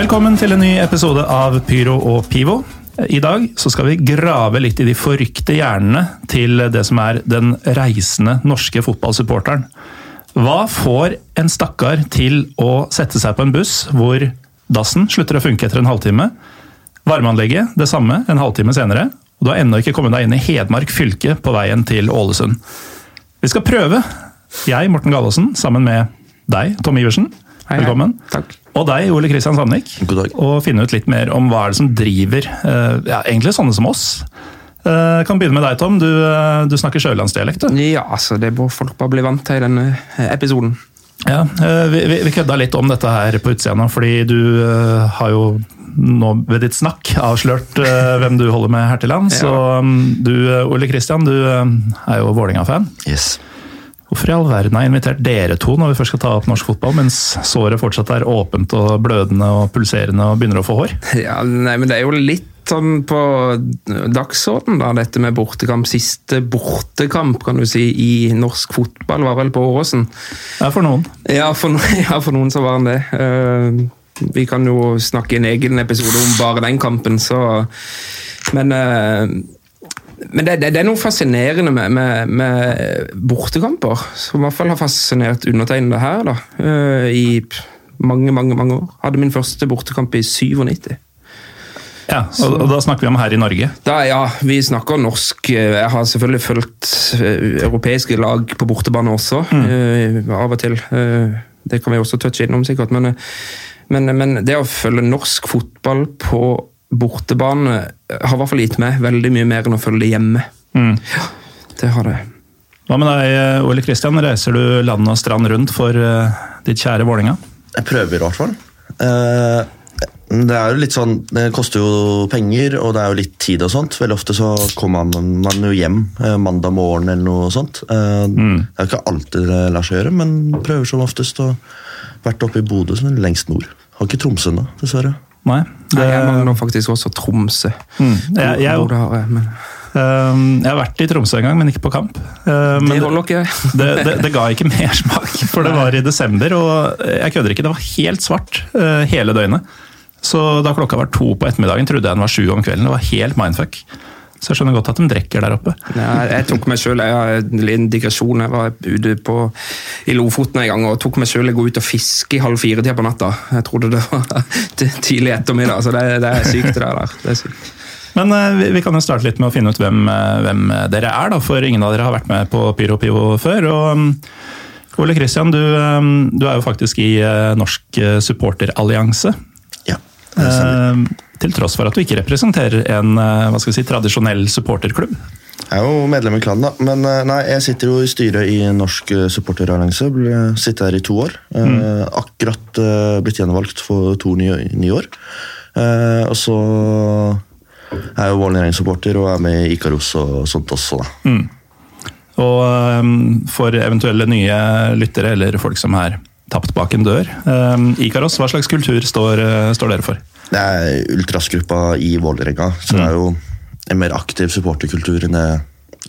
Velkommen til en ny episode av Pyro og Pivo. I dag så skal vi grave litt i de forrykte hjernene til det som er den reisende norske fotballsupporteren. Hva får en stakkar til å sette seg på en buss hvor dassen slutter å funke etter en halvtime? Varmeanlegget det samme en halvtime senere, og du har ennå ikke kommet deg inn i Hedmark fylke på veien til Ålesund. Vi skal prøve, jeg, Morten Gallaasen, sammen med deg, Tom Iversen. Velkommen. Takk. Og deg, Ole Kristian Sandvik. God dag. Og finne ut litt mer om hva er det som driver eh, ja, egentlig sånne som oss. Jeg kan begynne med deg, Tom. Du, eh, du snakker sjølandsdialekt. du. Ja, altså, det må folk bare bli vant til i denne eh, episoden. Ja, eh, vi, vi, vi kødda litt om dette her på utsida fordi du eh, har jo nå ved ditt snakk avslørt eh, hvem du holder med her til lands. Ja. Og mm, du, eh, Ole Kristian, du eh, er jo Vålerenga-fan. Yes. Hvorfor i all verden har jeg invitert dere to når vi først skal ta opp norsk fotball, mens såret fortsatt er åpent og blødende og pulserende og begynner å få hår? Ja, nei, men det er jo litt sånn på dagsorden da, dette med bortekamp. Siste bortekamp, kan du si, i norsk fotball var vel på Åråsen. Er for noen. Ja, for, ja, for noen så var han det. Uh, vi kan jo snakke i en egen episode om bare den kampen, så Men, eh, men det, det, det er noe fascinerende med, med, med bortekamper, som i hvert fall har fascinert undertegnede her da, eh, i mange, mange mange år. Hadde min første bortekamp i 97. Ja, og, og da snakker vi om her i Norge. Da, ja, vi snakker norsk. Jeg har selvfølgelig fulgt eh, europeiske lag på bortebane også, mm. av og til. Eh, det kan vi også touche innom, sikkert. Men, eh, men, men det å følge norsk fotball på bortebane har i hvert fall gitt meg veldig mye mer enn å følge det hjemme. Mm. Det har det. Hva med deg, Ole Kristian? Reiser du land og strand rundt for uh, ditt kjære Vålinga? Jeg prøver i hvert fall. Eh, det er jo litt sånn, det koster jo penger, og det er jo litt tid og sånt. Veldig ofte så kommer man, man jo hjem eh, mandag morgen eller noe sånt. Mm. Det er jo ikke alltid det lar seg gjøre, men prøver som oftest å vært oppe i Bodø, som er lengst nord. Har ikke Tromsø nå, dessverre. Nei. Nei, jeg mangler faktisk også Tromsø. Mm. Jeg, jeg, det har men eh, jeg har vært i Tromsø en gang, men ikke på kamp. Eh, men det det, det, det, det ga ikke mersmak, for det var i desember, og jeg kødder ikke, det var helt svart eh, hele døgnet. Så da klokka var to på ettermiddagen, trodde jeg den var sju om kvelden. Det var helt mindfuck. Så jeg skjønner godt at de drikker der oppe. Ja, jeg tok meg selv, jeg har en liten digresjon. Jeg var ute på, i Lofoten en gang og tok meg selv å gå ut og fiske i halv fire-tida på natta. Jeg trodde det var tidlig ettermiddag, så det, det er sykt det der. Det er sykt. Men eh, vi, vi kan jo starte litt med å finne ut hvem, eh, hvem dere er, da, for ingen av dere har vært med på Pyro Pivo før. og mm, Ole Kristian, du, eh, du er jo faktisk i Norsk supporterallianse. Ja, det stemmer. Til tross for at du ikke representerer en eh, hva skal vi si, tradisjonell supporterklubb. Jeg er jo medlem i klanen, da. Men eh, nei, jeg sitter jo i styret i Norsk eh, supporterallianse. Sitter her i to år. Mm. akkurat blitt gjenvalgt for to nye, nye år. Og så er jeg jo Vålerenga-supporter og er med i Ikaros og sånt også, da. Og eh, for eventuelle nye lyttere eller folk som er tapt bak en dør. Ikaros, hva slags kultur står, står dere for? Det er ultrasgruppa i Vålerenga, så det er jo en mer aktiv supporterkultur enn det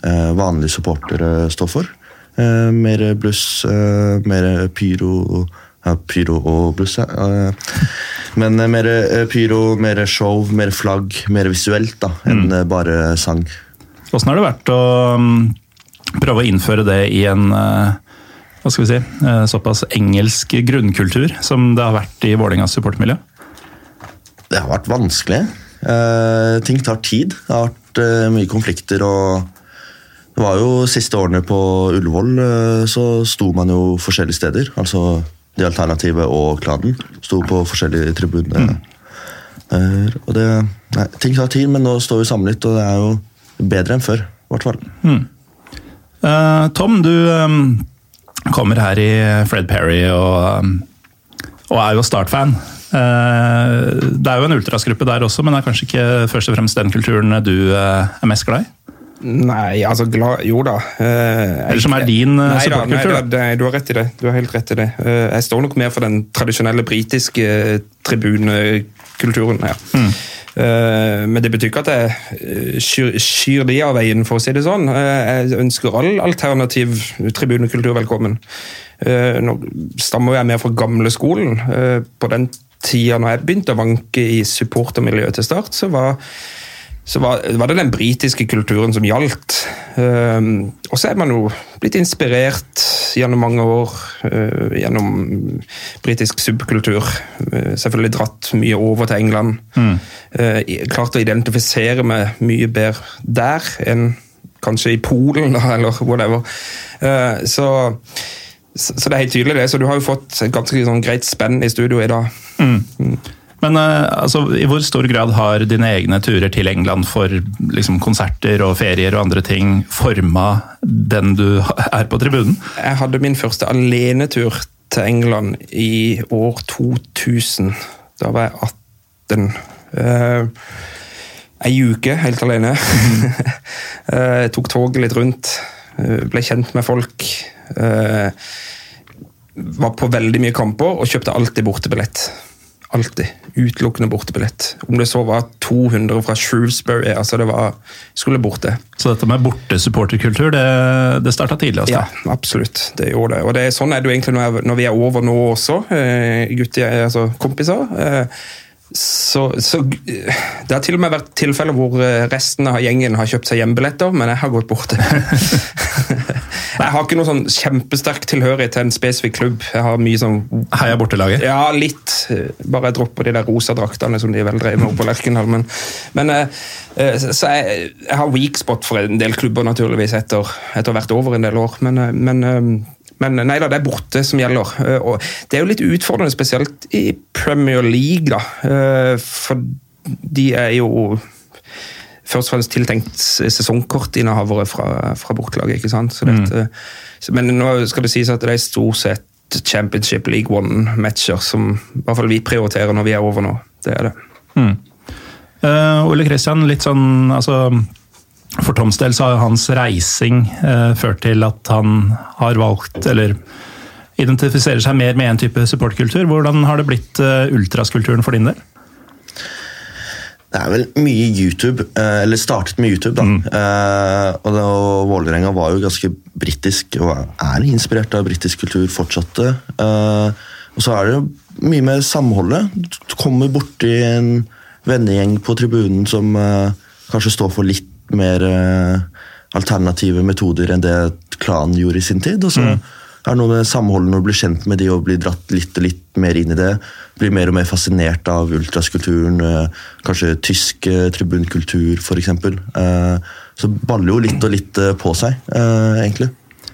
eh, vanlige supportere står for. Eh, mer bluss, eh, mer pyro ja, Pyro og bluss, ja. Men mer pyro, mer show, mer flagg, mer visuelt da, enn mm. bare sang. Åssen har det vært å mm, prøve å innføre det i en hva skal vi si, såpass engelsk grunnkultur som det har vært i Vålerengas supportermiljø? Det har vært vanskelig. Uh, ting tar tid. Det har vært uh, mye konflikter. og Det var jo siste årene på Ullevål, uh, så sto man jo forskjellige steder. Altså de alternative og klanen. Sto på forskjellige tribuner. Eh, og det, nei, ting tar tid, men nå står vi samlet, og det er jo bedre enn før. I hvert fall. Eh, Tom, du um, kommer her i Fred Perry og, um, og er jo Start-fan. Eh, det er jo en ultrasgruppe der også, men det er kanskje ikke først og fremst den kulturen du eh, er mest glad i? Nei, altså glad Jo da. eh, Eller som er din supportkultur? Nei du har rett i det. Du har helt rett i det. Jeg står nok mer for den tradisjonelle britiske tribunekulturen her. Mm. Men det betyr ikke at jeg skyr, skyr de av veien, for å si det sånn. Jeg ønsker all alternativ tribunekultur velkommen. Nå stammer jeg mer fra gamleskolen. På den tida når jeg begynte å vanke i supportermiljøet til start, så var så var, var det den britiske kulturen som gjaldt. Um, og så er man jo blitt inspirert gjennom mange år uh, gjennom britisk subkultur. Uh, selvfølgelig dratt mye over til England. Uh, klart å identifisere meg mye bedre der enn kanskje i Polen, eller whatever. Så, så, så det er helt tydelig det. Så du har jo fått et ganske sånn greit spenn i studio i dag. Men eh, altså, i hvor stor grad har dine egne turer til England for liksom, konserter og ferier og andre ting forma den du er på tribunen? Jeg hadde min første alenetur til England i år 2000. Da var jeg 18. Uh, Ei uke helt alene. Jeg tok toget litt rundt. Eh, ble kjent med folk. eh, var på veldig mye kamper og kjøpte alltid bortebillett. Alltid. Utelukkende bortebillett. Om det så var 200 fra Shrewsbury, altså det var Skulle borte. Så dette med bortesupporterkultur, det, det starta tidlig hos Ja, absolutt. Det gjorde det. Og det er sånn er det jo egentlig når, vi er over nå også, eh, gutter, altså kompiser. Så, så Det har til og med vært tilfeller hvor eh, resten av gjengen har kjøpt seg hjemmebilletter, men jeg har gått borte. jeg har ikke noe sånn kjempesterk tilhørighet til en spesifikk klubb. Jeg har mye sånn Heia bortelaget? ja, litt. Bare jeg dropper de der rosa draktene som de vel drev med oppe på Lerkendal. Men, men eh, eh, så jeg, jeg har weak spot for en del klubber, naturligvis, etter, etter å ha vært over en del år. Men, men, men nei da, det er borte som gjelder. Eh, Og det er jo litt utfordrende, spesielt i Premier League, da. Eh, For de er jo først og fremst tiltenkt sesongkortinnehavere fra, fra bortelaget. ikke sant? Så dette, mm. men nå skal det sies at det er stort sett Championship League One-matcher som i hvert fall vi prioriterer når vi er over nå. Det er det. Eh, Ole Kristian, litt sånn altså, For Toms del så har hans reising eh, ført til at han har valgt, eller identifiserer seg mer med en type supportkultur. Hvordan har det blitt eh, ultraskulturen for din del? Det er vel mye YouTube, eh, eller startet med YouTube, da. Eh, og, det, og Vålerenga var jo ganske britisk, og er inspirert av britisk kultur fortsatte. Eh, og så er det jo mye med samholdet. Du kommer borti en vennegjeng på tribunen som eh, kanskje står for litt mer eh, alternative metoder enn det klanen gjorde i sin tid. og så er det noe med samholdet når du blir kjent med de og blir dratt litt og litt mer inn i det. Blir mer og mer fascinert av ultraskulturen, eh, kanskje tysk eh, tribunkultur f.eks. Så baller jo litt og litt på seg, egentlig.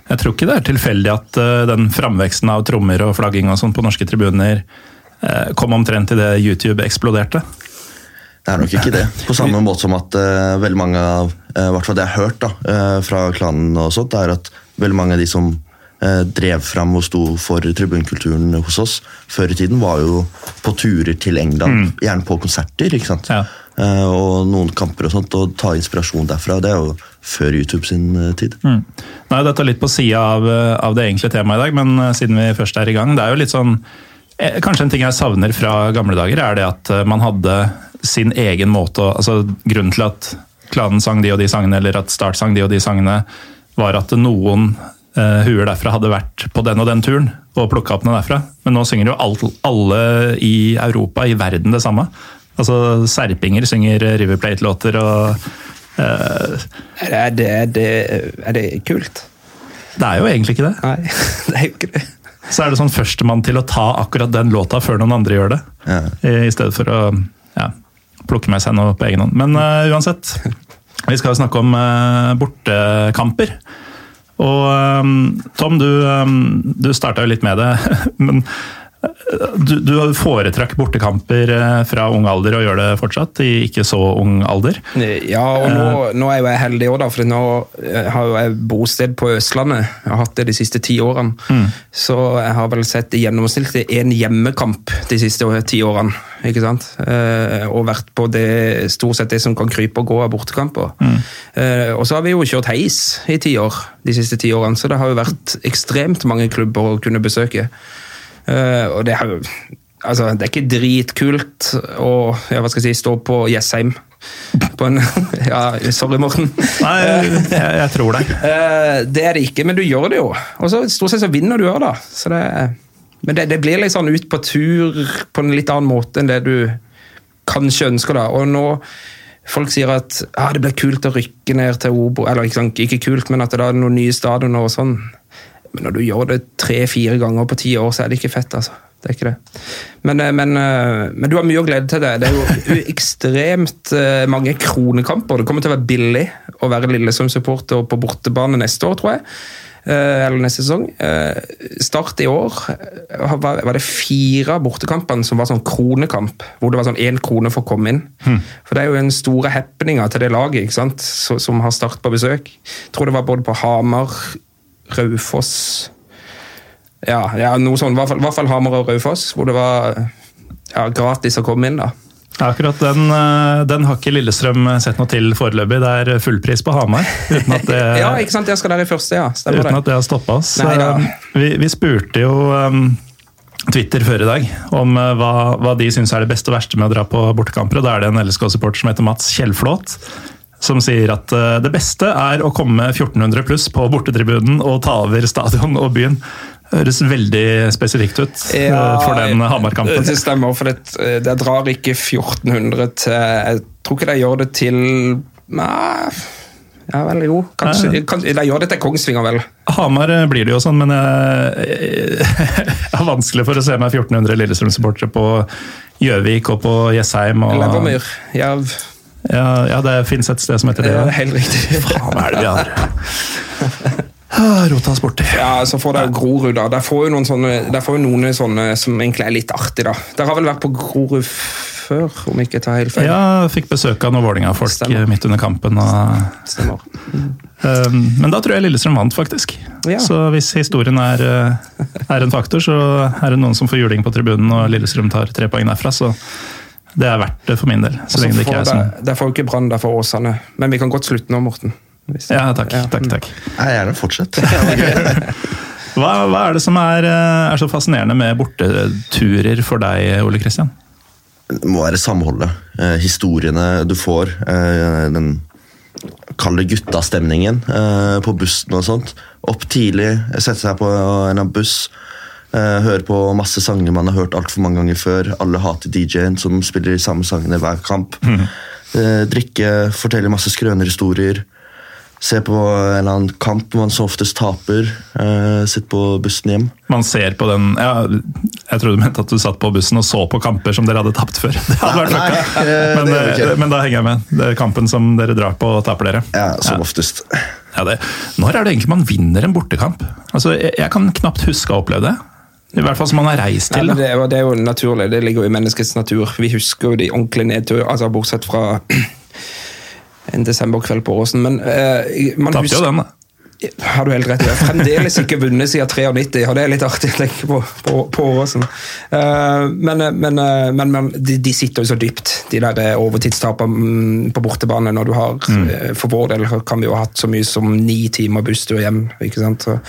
Jeg tror ikke det er tilfeldig at den framveksten av trommer og flagging og sånn på norske tribuner kom omtrent til det YouTube eksploderte. Det er nok ikke det. På samme måte som at uh, veldig mange av uh, hvert fall det jeg har hørt da, uh, fra klanen, og sånt, er at veldig mange av de som uh, drev fram og sto for tribunkulturen hos oss før i tiden, var jo på turer til England, gjerne på konserter. ikke sant? Ja. Og noen kamper og sånt, og ta inspirasjon derfra. Det er jo før YouTube sin tid. Mm. er Dette er litt på sida av, av det egentlige temaet i dag, men siden vi først er i gang, det er jo litt sånn Kanskje en ting jeg savner fra gamle dager, er det at man hadde sin egen måte altså Grunnen til at klanen sang de og de sangene, eller at Start sang de og de sangene, var at noen eh, huer derfra hadde vært på den og den turen og plukka opp noe derfra. Men nå synger jo alt, alle i Europa, i verden, det samme. Altså Serpinger synger River Plate-låter og eh, Er det, er det, er det kult? Det er jo egentlig ikke det. Nei, det er jo ikke det. så er det sånn førstemann til å ta akkurat den låta før noen andre gjør det. Ja. I, i stedet for å ja, plukke med seg noe på egen hånd. Men uh, uansett, vi skal snakke om uh, bortekamper. Og um, Tom, du, um, du starta jo litt med det, men du, du foretrakk bortekamper eh, fra ung alder og gjør det fortsatt, i ikke så ung alder. Ja, og nå, nå er jeg heldig òg, for nå eh, har jeg bosted på Østlandet. Jeg har hatt det de siste ti årene. Så jeg har vel sett i gjennomsnitt én hjemmekamp de siste ti årene. ikke sant? Eh, og vært på det stort sett det som kan krype og gå av bortekamper. Mm. og så har vi jo kjørt heis i ti år de siste ti årene, så det har jo vært ekstremt mange klubber å kunne besøke. Eh, og det, er jo- altså, det er ikke dritkult å ja, hva skal jeg si, stå på Jessheim på en ja, Sorry, Morten. Nei, jeg, jeg tror deg. Eh, det er det ikke, men du gjør det jo. Og så stort sett så vinner du òg, da. Så det, men det, det blir litt sånn ut på tur på en litt annen måte enn det du kanskje ønsker, da. Og nå Folk sier at ah, det blir kult å rykke ned til Obo. Eller ikke, sant, ikke kult, men at det er noen nye stadioner og sånn. Men når du gjør det tre-fire ganger på ti år, så er det ikke fett, altså. Det er ikke det. Men, eh, men, eh, men du har mye å glede til det. Det er jo ekstremt eh, mange kronekamper. Det kommer til å være billig å være Lillesund-supporter på bortebane neste år, tror jeg. Eller neste sesong. Start i år var det fire av bortekampene som var sånn kronekamp. Hvor det var sånn én krone for å komme inn. For det er jo den store happeninga til det laget ikke sant? Som har Start på besøk. Jeg tror det var både på Hamar, Raufoss ja, ja, noe sånt. I hvert fall, hvert fall Hamar og Raufoss, hvor det var ja, gratis å komme inn. da. Ja, Akkurat den, eh, den har ikke Lillestrøm sett noe til foreløpig. Det er fullpris på Hamar. Uten at det, Ja, ikke sant? Jeg skal der i første, ja. Stemmer uten at det. det har stoppa oss. Vi, vi spurte jo um, Twitter før i dag om uh, hva, hva de syns er det beste og verste med å dra på bortekamper. og Da er det en LSK-supporter som heter Mats Kjellflåt. Som sier at uh, det beste er å komme 1400 pluss på bortetribunen og ta over stadion og byen. Høres veldig spesifikt ut ja, for den Hamar-kampen. Det stemmer, for det, det drar ikke 1400 til Jeg tror ikke de gjør det til Nei, ja vel, jo. Kanskje. Kan, de gjør det til Kongsvinger, vel. Hamar eh, blir det jo sånn, men jeg, har vanskelig for å se meg 1400 Lillestrøm-supportere på Gjøvik og på Jessheim. Og, Levermyr, Jerv. Ja, ja, det fins et sted som heter det. Det ja. helt riktig. Faen, hva er det vi har? Ah, Rota oss borti. Ja, så får dere Grorud, da. Der får jo noen sånne, der får jo noen sånne som egentlig er litt artig, da. Dere har vel vært på Grorud før, om ikke jeg tar helt feil? Ja, fikk besøk av noen Vålerenga-folk midt under kampen. Og, Stemmer. eh, men da tror jeg Lillestrøm vant, faktisk. Ja. Så hvis historien er, eh, er en faktor, så er det noen som får juling på tribunen, og Lillestrøm tar tre poeng derfra. Så det er verdt det for min del. Så lenge det ikke er sånn. Det får jo ikke Brann, der får Åsane. Men vi kan godt slutte nå, Morten. Hvis- Ja, takk. takk, takk. Jeg gjerne fortsett. Hva, hva er det som er, eh, er så fascinerende med borteturer for deg, Ole Kristian? Det må være samholdet. Eh, historiene du får. Eh, den kalde det guttastemningen eh, på bussen og sånt. Opp tidlig, sette seg på en buss. Eh, høre på masse sanger man har hørt altfor mange ganger før. Alle hater DJ-en som spiller de samme sangene hver kamp. Eh, drikke, fortelle masse skrønerhistorier. Se på en eller annen kamp man så oftest taper. Uh, Sitte på bussen hjem. Man ser på den ja, Jeg trodde du mente at du satt på bussen og så på kamper som dere hadde tapt før. Det hadde vært Nei, eh, men, det eh, men da henger jeg med. Det er kampen som dere drar på og taper dere. Ja, som oftest. Ja, det. Når er det egentlig man vinner en bortekamp? Altså, jeg, jeg kan knapt huske å ha opplevd det. I hvert fall som man har reist til. Ja, det, er det er jo naturlig, det ligger jo i menneskets natur. Vi husker jo de ordentlige nedtur, altså bortsett fra en desemberkveld på Åsen. Men eh, man husker jo den, da. Har du helt rett. Jeg har fremdeles ikke vunnet siden 93, og det er litt artig å tenke på, på, på Åsen. Eh, men men, eh, men, men de, de sitter jo så dypt, de der eh, overtidstapene på bortebane. når du har, mm. For vår del kan vi jo ha hatt så mye som ni timer busstur hjem. ikke sant? Så,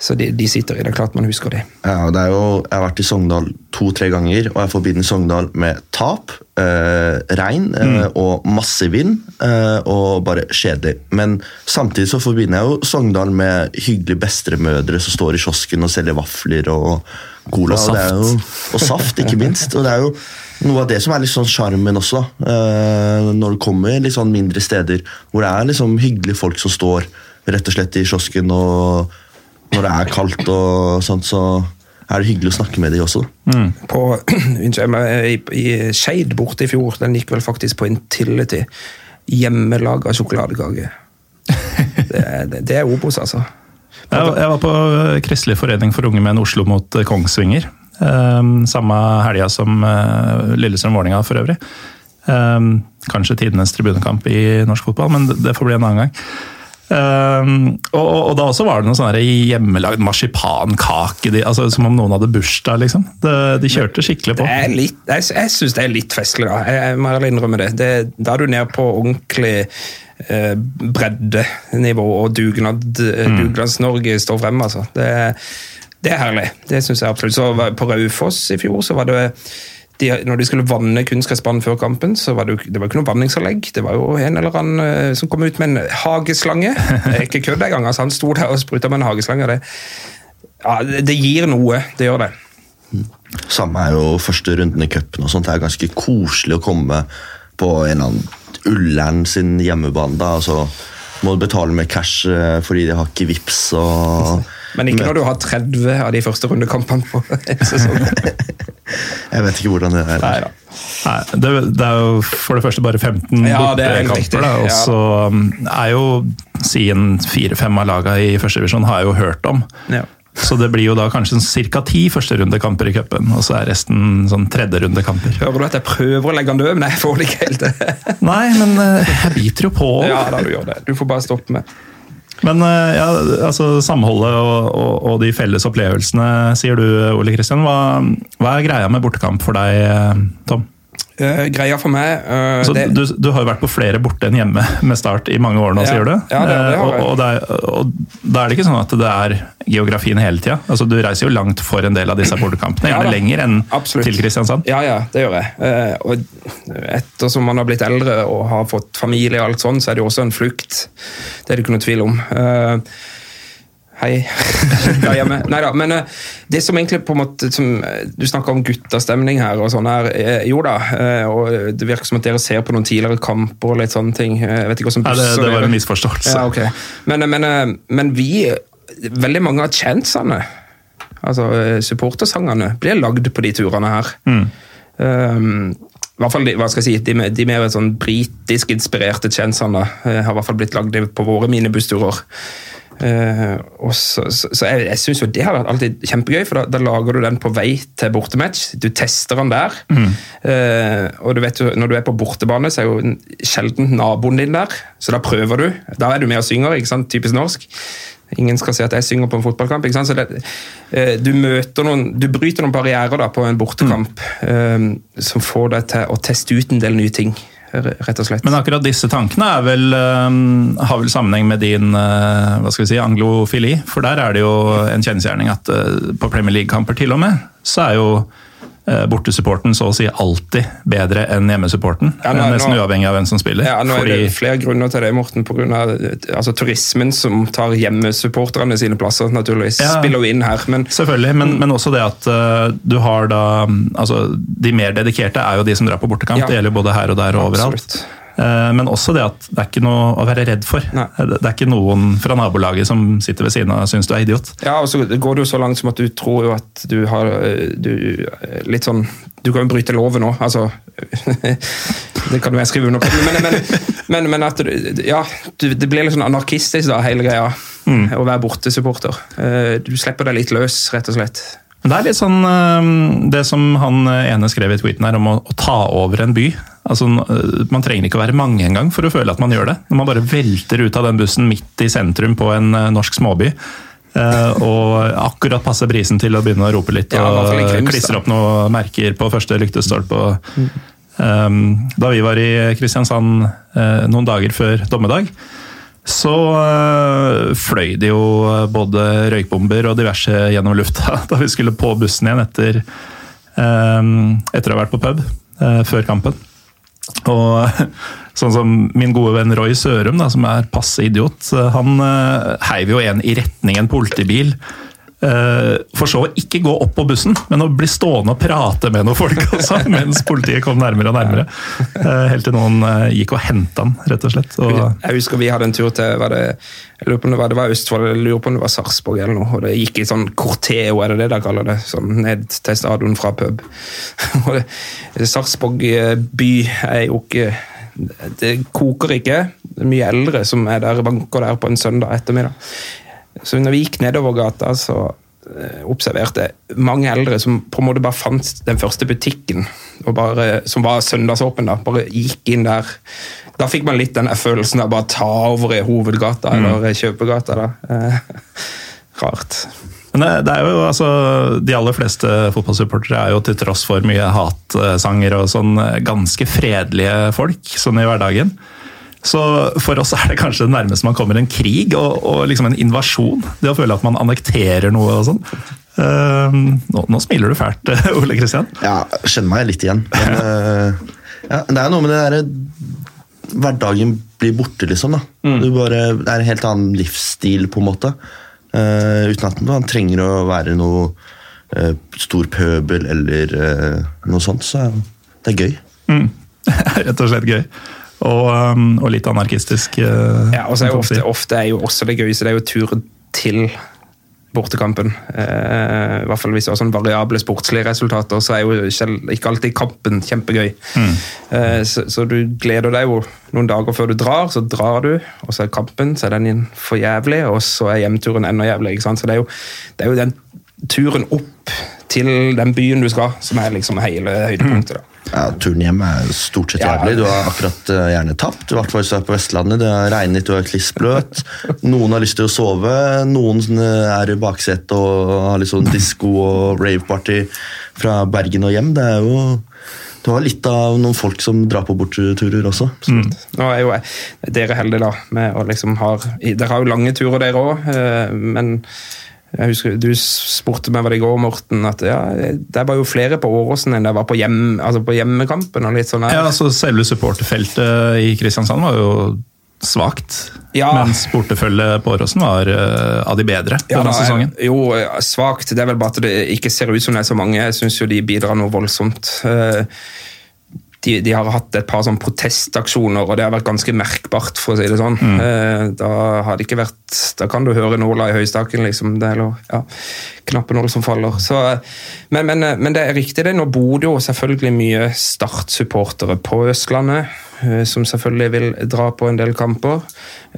så de, de sitter i det. Klart man husker det. Ja, det er jo, Jeg har vært i Sogndal to-tre ganger, og jeg forbinder Sogndal med tap, eh, regn eh, og masse vind eh, og bare kjedelig. Men samtidig så forbinder jeg jo Sogndal med hyggelige bestemødre som står i kiosken og selger vafler og cola. Og saft. Og, jo, og saft, ikke minst. Og det er jo noe av det som er litt sånn sjarmen også, da. Eh, når du kommer litt sånn mindre steder hvor det er liksom hyggelige folk som står rett og slett i kiosken og når det er kaldt og sånt, så er det hyggelig å snakke med de også. på unnskyld i, i Skeid borte i fjor. Den gikk vel faktisk på Intility. Hjemmelaga sjokoladekake. Det, det, det er Obos, altså. Jeg, jeg var på Kristelig forening for unge menn Oslo mot eh, Kongsvinger. Um, samme helga som uh, Lillestrøm-Vålerenga for øvrig. Um, kanskje tidenes tribunekamp i norsk fotball, men det, det får bli en annen gang. Um, og, og, da også var det noe sånn hjemmelagd marsipankake, de, altså, som om noen hadde bursdag. liksom. De, de kjørte skikkelig på. Litt, jeg jeg syns det er litt festlig, da. Jeg, jeg må innrømme det. det. Da er du nede på ordentlig eh, breddenivå, og dugnad, mm. Dugnads-Norge står frem. altså. Det, det er herlig. Det syns jeg absolutt. Så På Raufoss i fjor så var det de, når de skulle vanne kunstgressbanen før kampen, så var det, jo, det var ikke noe vanningsanlegg. Det var jo en eller annen uh, som kom ut med en hageslange. Det er ikke kødd engang. Altså, han sto der og spruta med en hageslange. Det, ja, det, det, gir noe. Det gjør det. Samme er jo første runden i cupen. Det er ganske koselig å komme på en eller annen Ullern sin hjemmebane. da, altså må du betale med cash eh, fordi de har ikke vips og Men ikke når du har 30 av de første rundekampene på en sesong. Jeg vet ikke hvordan det er. Nei, Nei det, det, er jo for det første bare 15 ja, bortekamper. Og så um, er jo siden fire-fem av lagene i første divisjon har jeg jo hørt om. Ja. Så det blir jo da kanskje ca. ti førsterundekamper i cupen, og så er resten sånn tredjerundekamper. Hører du at jeg prøver å legge den død, men jeg får det ikke helt til. Nei, men uh, jeg biter jo på. Ja, da du gjør det. Du får bare stoppe med. Men eh, ja, altså, samholdet og, og, og, de felles opplevelsene, sier du Ole Kristian. Hva, hva, er greia med bortekamp for deg, eh, Tom? Uh, greia for meg uh, det... du, du, har jo vært på flere borte enn hjemme med Start i mange år nå, ja, sier du? Ja, det, det har jeg. og, og, og, da er det ikke sånn at det er geografien hele tida? Altså, du reiser jo langt for en del av disse bortekampene, gjerne ja, lenger enn Absolutt. til Kristiansand? Ja, ja, det gjør jeg. Uh, og ettersom man har blitt eldre og har fått familie, og alt sånt, så er det jo også en flukt. Det er det ikke noe tvil om. Hei. ja, hjemme. Neida, men uh, det som egentlig på en måte som, eh, Du snakker om guttastemning her og sånn her. Uh, jo da, og det virker som at dere ser på noen tidligere kamper og litt sånne ting. Jeg vet ikke hvordan busser... Ja, det, det var en misforståelse. Ja, okay. men, men, men, vi Veldig mange av chantsene, altså supportersangene, blir lagd på de turene her. Mm. Um, i hvert fall de, hva skal jeg si, de, de mer sånn britisk inspirerte chantsene har i hvert fall blitt lagd på våre minibussturer. Uh, og så, så, så jeg, jeg syns jo det har vært alltid kjempegøy, for da, da, lager du den på vei til bortematch. Du tester den der. Mm. Uh, og du vet jo, når du er på bortebane, så er jo sjelden naboen din der, så da prøver du. Da er du med og synger, ikke sant? typisk norsk. Ingen skal si at jeg synger på en fotballkamp. ikke sant? Så det, uh, du møter noen, du bryter noen barrierer da på en bortekamp mm. som får deg til å teste ut en del nye ting rett og slett. Men akkurat disse tankene vel, um, har vel sammenheng med din uh, hva skal vi si, anglofili? For der er det jo en kjensgjerning at uh, på Premier League-kamper til og med, så er jo Eh, bortesupporten så å si alltid bedre enn hjemmesupporten. Ja, nå, nesten nå, uavhengig av hvem som spiller. Ja, nå fordi... er det flere grunner til det, Morten. På grunn av altså, turismen som tar hjemmesupporterne sine plasser, naturligvis. Ja, spiller jo inn her. Men... Selvfølgelig, men, men, også det at uh, du har da altså, De mer dedikerte er jo de som drar på bortekamp. Ja. Det gjelder både her og der og overalt. Absolutt. Eh, men også det at det er ikke noe å være redd for. Nei. Det er ikke noen fra nabolaget som sitter ved siden av og syns du er idiot. Ja, og så går det jo så langt som at du tror jo at du har du, litt sånn Du kan jo bryte loven òg, altså. det kan jo jeg skrive under på. Men, men, men, men at ja, det blir litt sånn anarkistisk, da, hele greia. Mm. Å være bortesupporter. Eh, du slipper deg litt løs, rett og slett. Det er litt sånn eh, det som han ene skrev i tweeten her, om å, å ta over en by. Altså, eh, man trenger ikke å være mange engang for å føle at man gjør det. Når man bare velter ut av den bussen midt i sentrum på en eh, norsk småby. og akkurat passer brisen til å begynne å rope litt ja, og klistre opp noen merker på første lyktestolpe. Um, da vi var i Kristiansand noen dager før dommedag, så øh, fløy det jo både røykbomber og diverse gjennom lufta da vi skulle på bussen igjen etter, øh, etter å ha vært på pub øh, før kampen. Og sånn som min gode venn Roy Sørum, da, som er passe idiot, han heiv jo en i retning en politibil Eh, for så å ikke gå opp på bussen, men å bli stående og prate med noen folk også, mens politiet kom nærmere og nærmere. Eh, helt til noen eh, gikk og henta han, rett og slett. Og jeg husker vi hadde en tur til var det, jeg lurer på om det var, det var Østfold, jeg lurer på om det var Sarpsborg eller noe. og Det gikk i sånn corteo, er det det de kaller det? Sånn ned til stadion fra pub. Sarpsborg by er jo ikke Det koker ikke. Det er mye eldre som er der banker der på en søndag ettermiddag. Så når vi gikk nedover gata, så eh, observerte mange eldre som på en måte bare fant den første butikken, og bare, som var søndagsåpen. da, Bare gikk inn der. Da fikk man litt den følelsen av bare ta over i hovedgata eller kjøpegata. da. Eh, Rart. Men det, det er jo, altså, De aller fleste fotballsupportere er jo til tross for mye hatsanger og sånn ganske fredelige folk sånn i hverdagen. Så for oss er det kanskje det nærmeste man kommer en krig og, og liksom en invasjon. Det å føle at man annekterer noe og sånn. Uh, nå, nå smiler du fælt, Ole Kristian. Ja, kjenner meg litt igjen. Men, uh, ja, det er noe med det derre Hverdagen blir borte, liksom. da. Du bare, det er en helt annen livsstil, på en måte. Uh, uten at man trenger å være noe eh, stor pøbel eller noe sånt. Så det er gøy. Rett og slett gøy. Og, um, og litt anarkistisk. eh, Ja, og så er jo ofte, ofte er jo også det gøyeste det er jo turen til bortekampen. Eh, I hvert fall hvis det er sånn variable sportslige resultater, så er jo ikke ikke alltid kampen kjempegøy. Eh, så, så du gleder deg jo noen dager før du drar, så drar du, og så er kampen, så er den for jævlig, og så er hjemturen enda jævlig. Så det er jo, det er jo den turen opp til den byen du skal, som er liksom hele høydepunktet. da. Ja, Turen hjem er stort sett jævlig. Du har akkurat uh, gjerne tapt. I hvert fall hvis du er på Vestlandet. Det har regnet, du er klissbløt. Noen har lyst til å sove. Noen eh, er i baksetet og har litt sånn disko og raveparty fra Bergen og hjem. Det er jo Du har litt av noen folk som drar på borteturer også. Mm. Nå er jo dere heldige da, med å liksom ha Dere har jo lange turer, dere òg, men jeg husker Du spurte meg hva det i går, Morten, at ja, det var jo flere på Åråsen enn det var på, hjem, altså på hjemmekampen. og litt sånn der. Ja, altså Selve supporterfeltet i Kristiansand var jo svakt. Ja. Mens bortefølget på Åråsen var uh, av de bedre Ja, denne sesongen. Jo, svakt. Det er vel bare at det ikke ser ut som det er så mange. Jeg syns jo de bidrar noe voldsomt. Eh, De, de har hatt et par sånn protestaksjoner, og det har vært ganske merkbart, for å si det sånn. Eh, Da har det ikke vært Da kan du høre nåla i høystakken, liksom. Det, eller ja, knappenål som faller. Så, men, men, men det er riktig, det. Nå bor det jo selvfølgelig mye Start-supportere på Østlandet, eh, som selvfølgelig vil dra på en del kamper.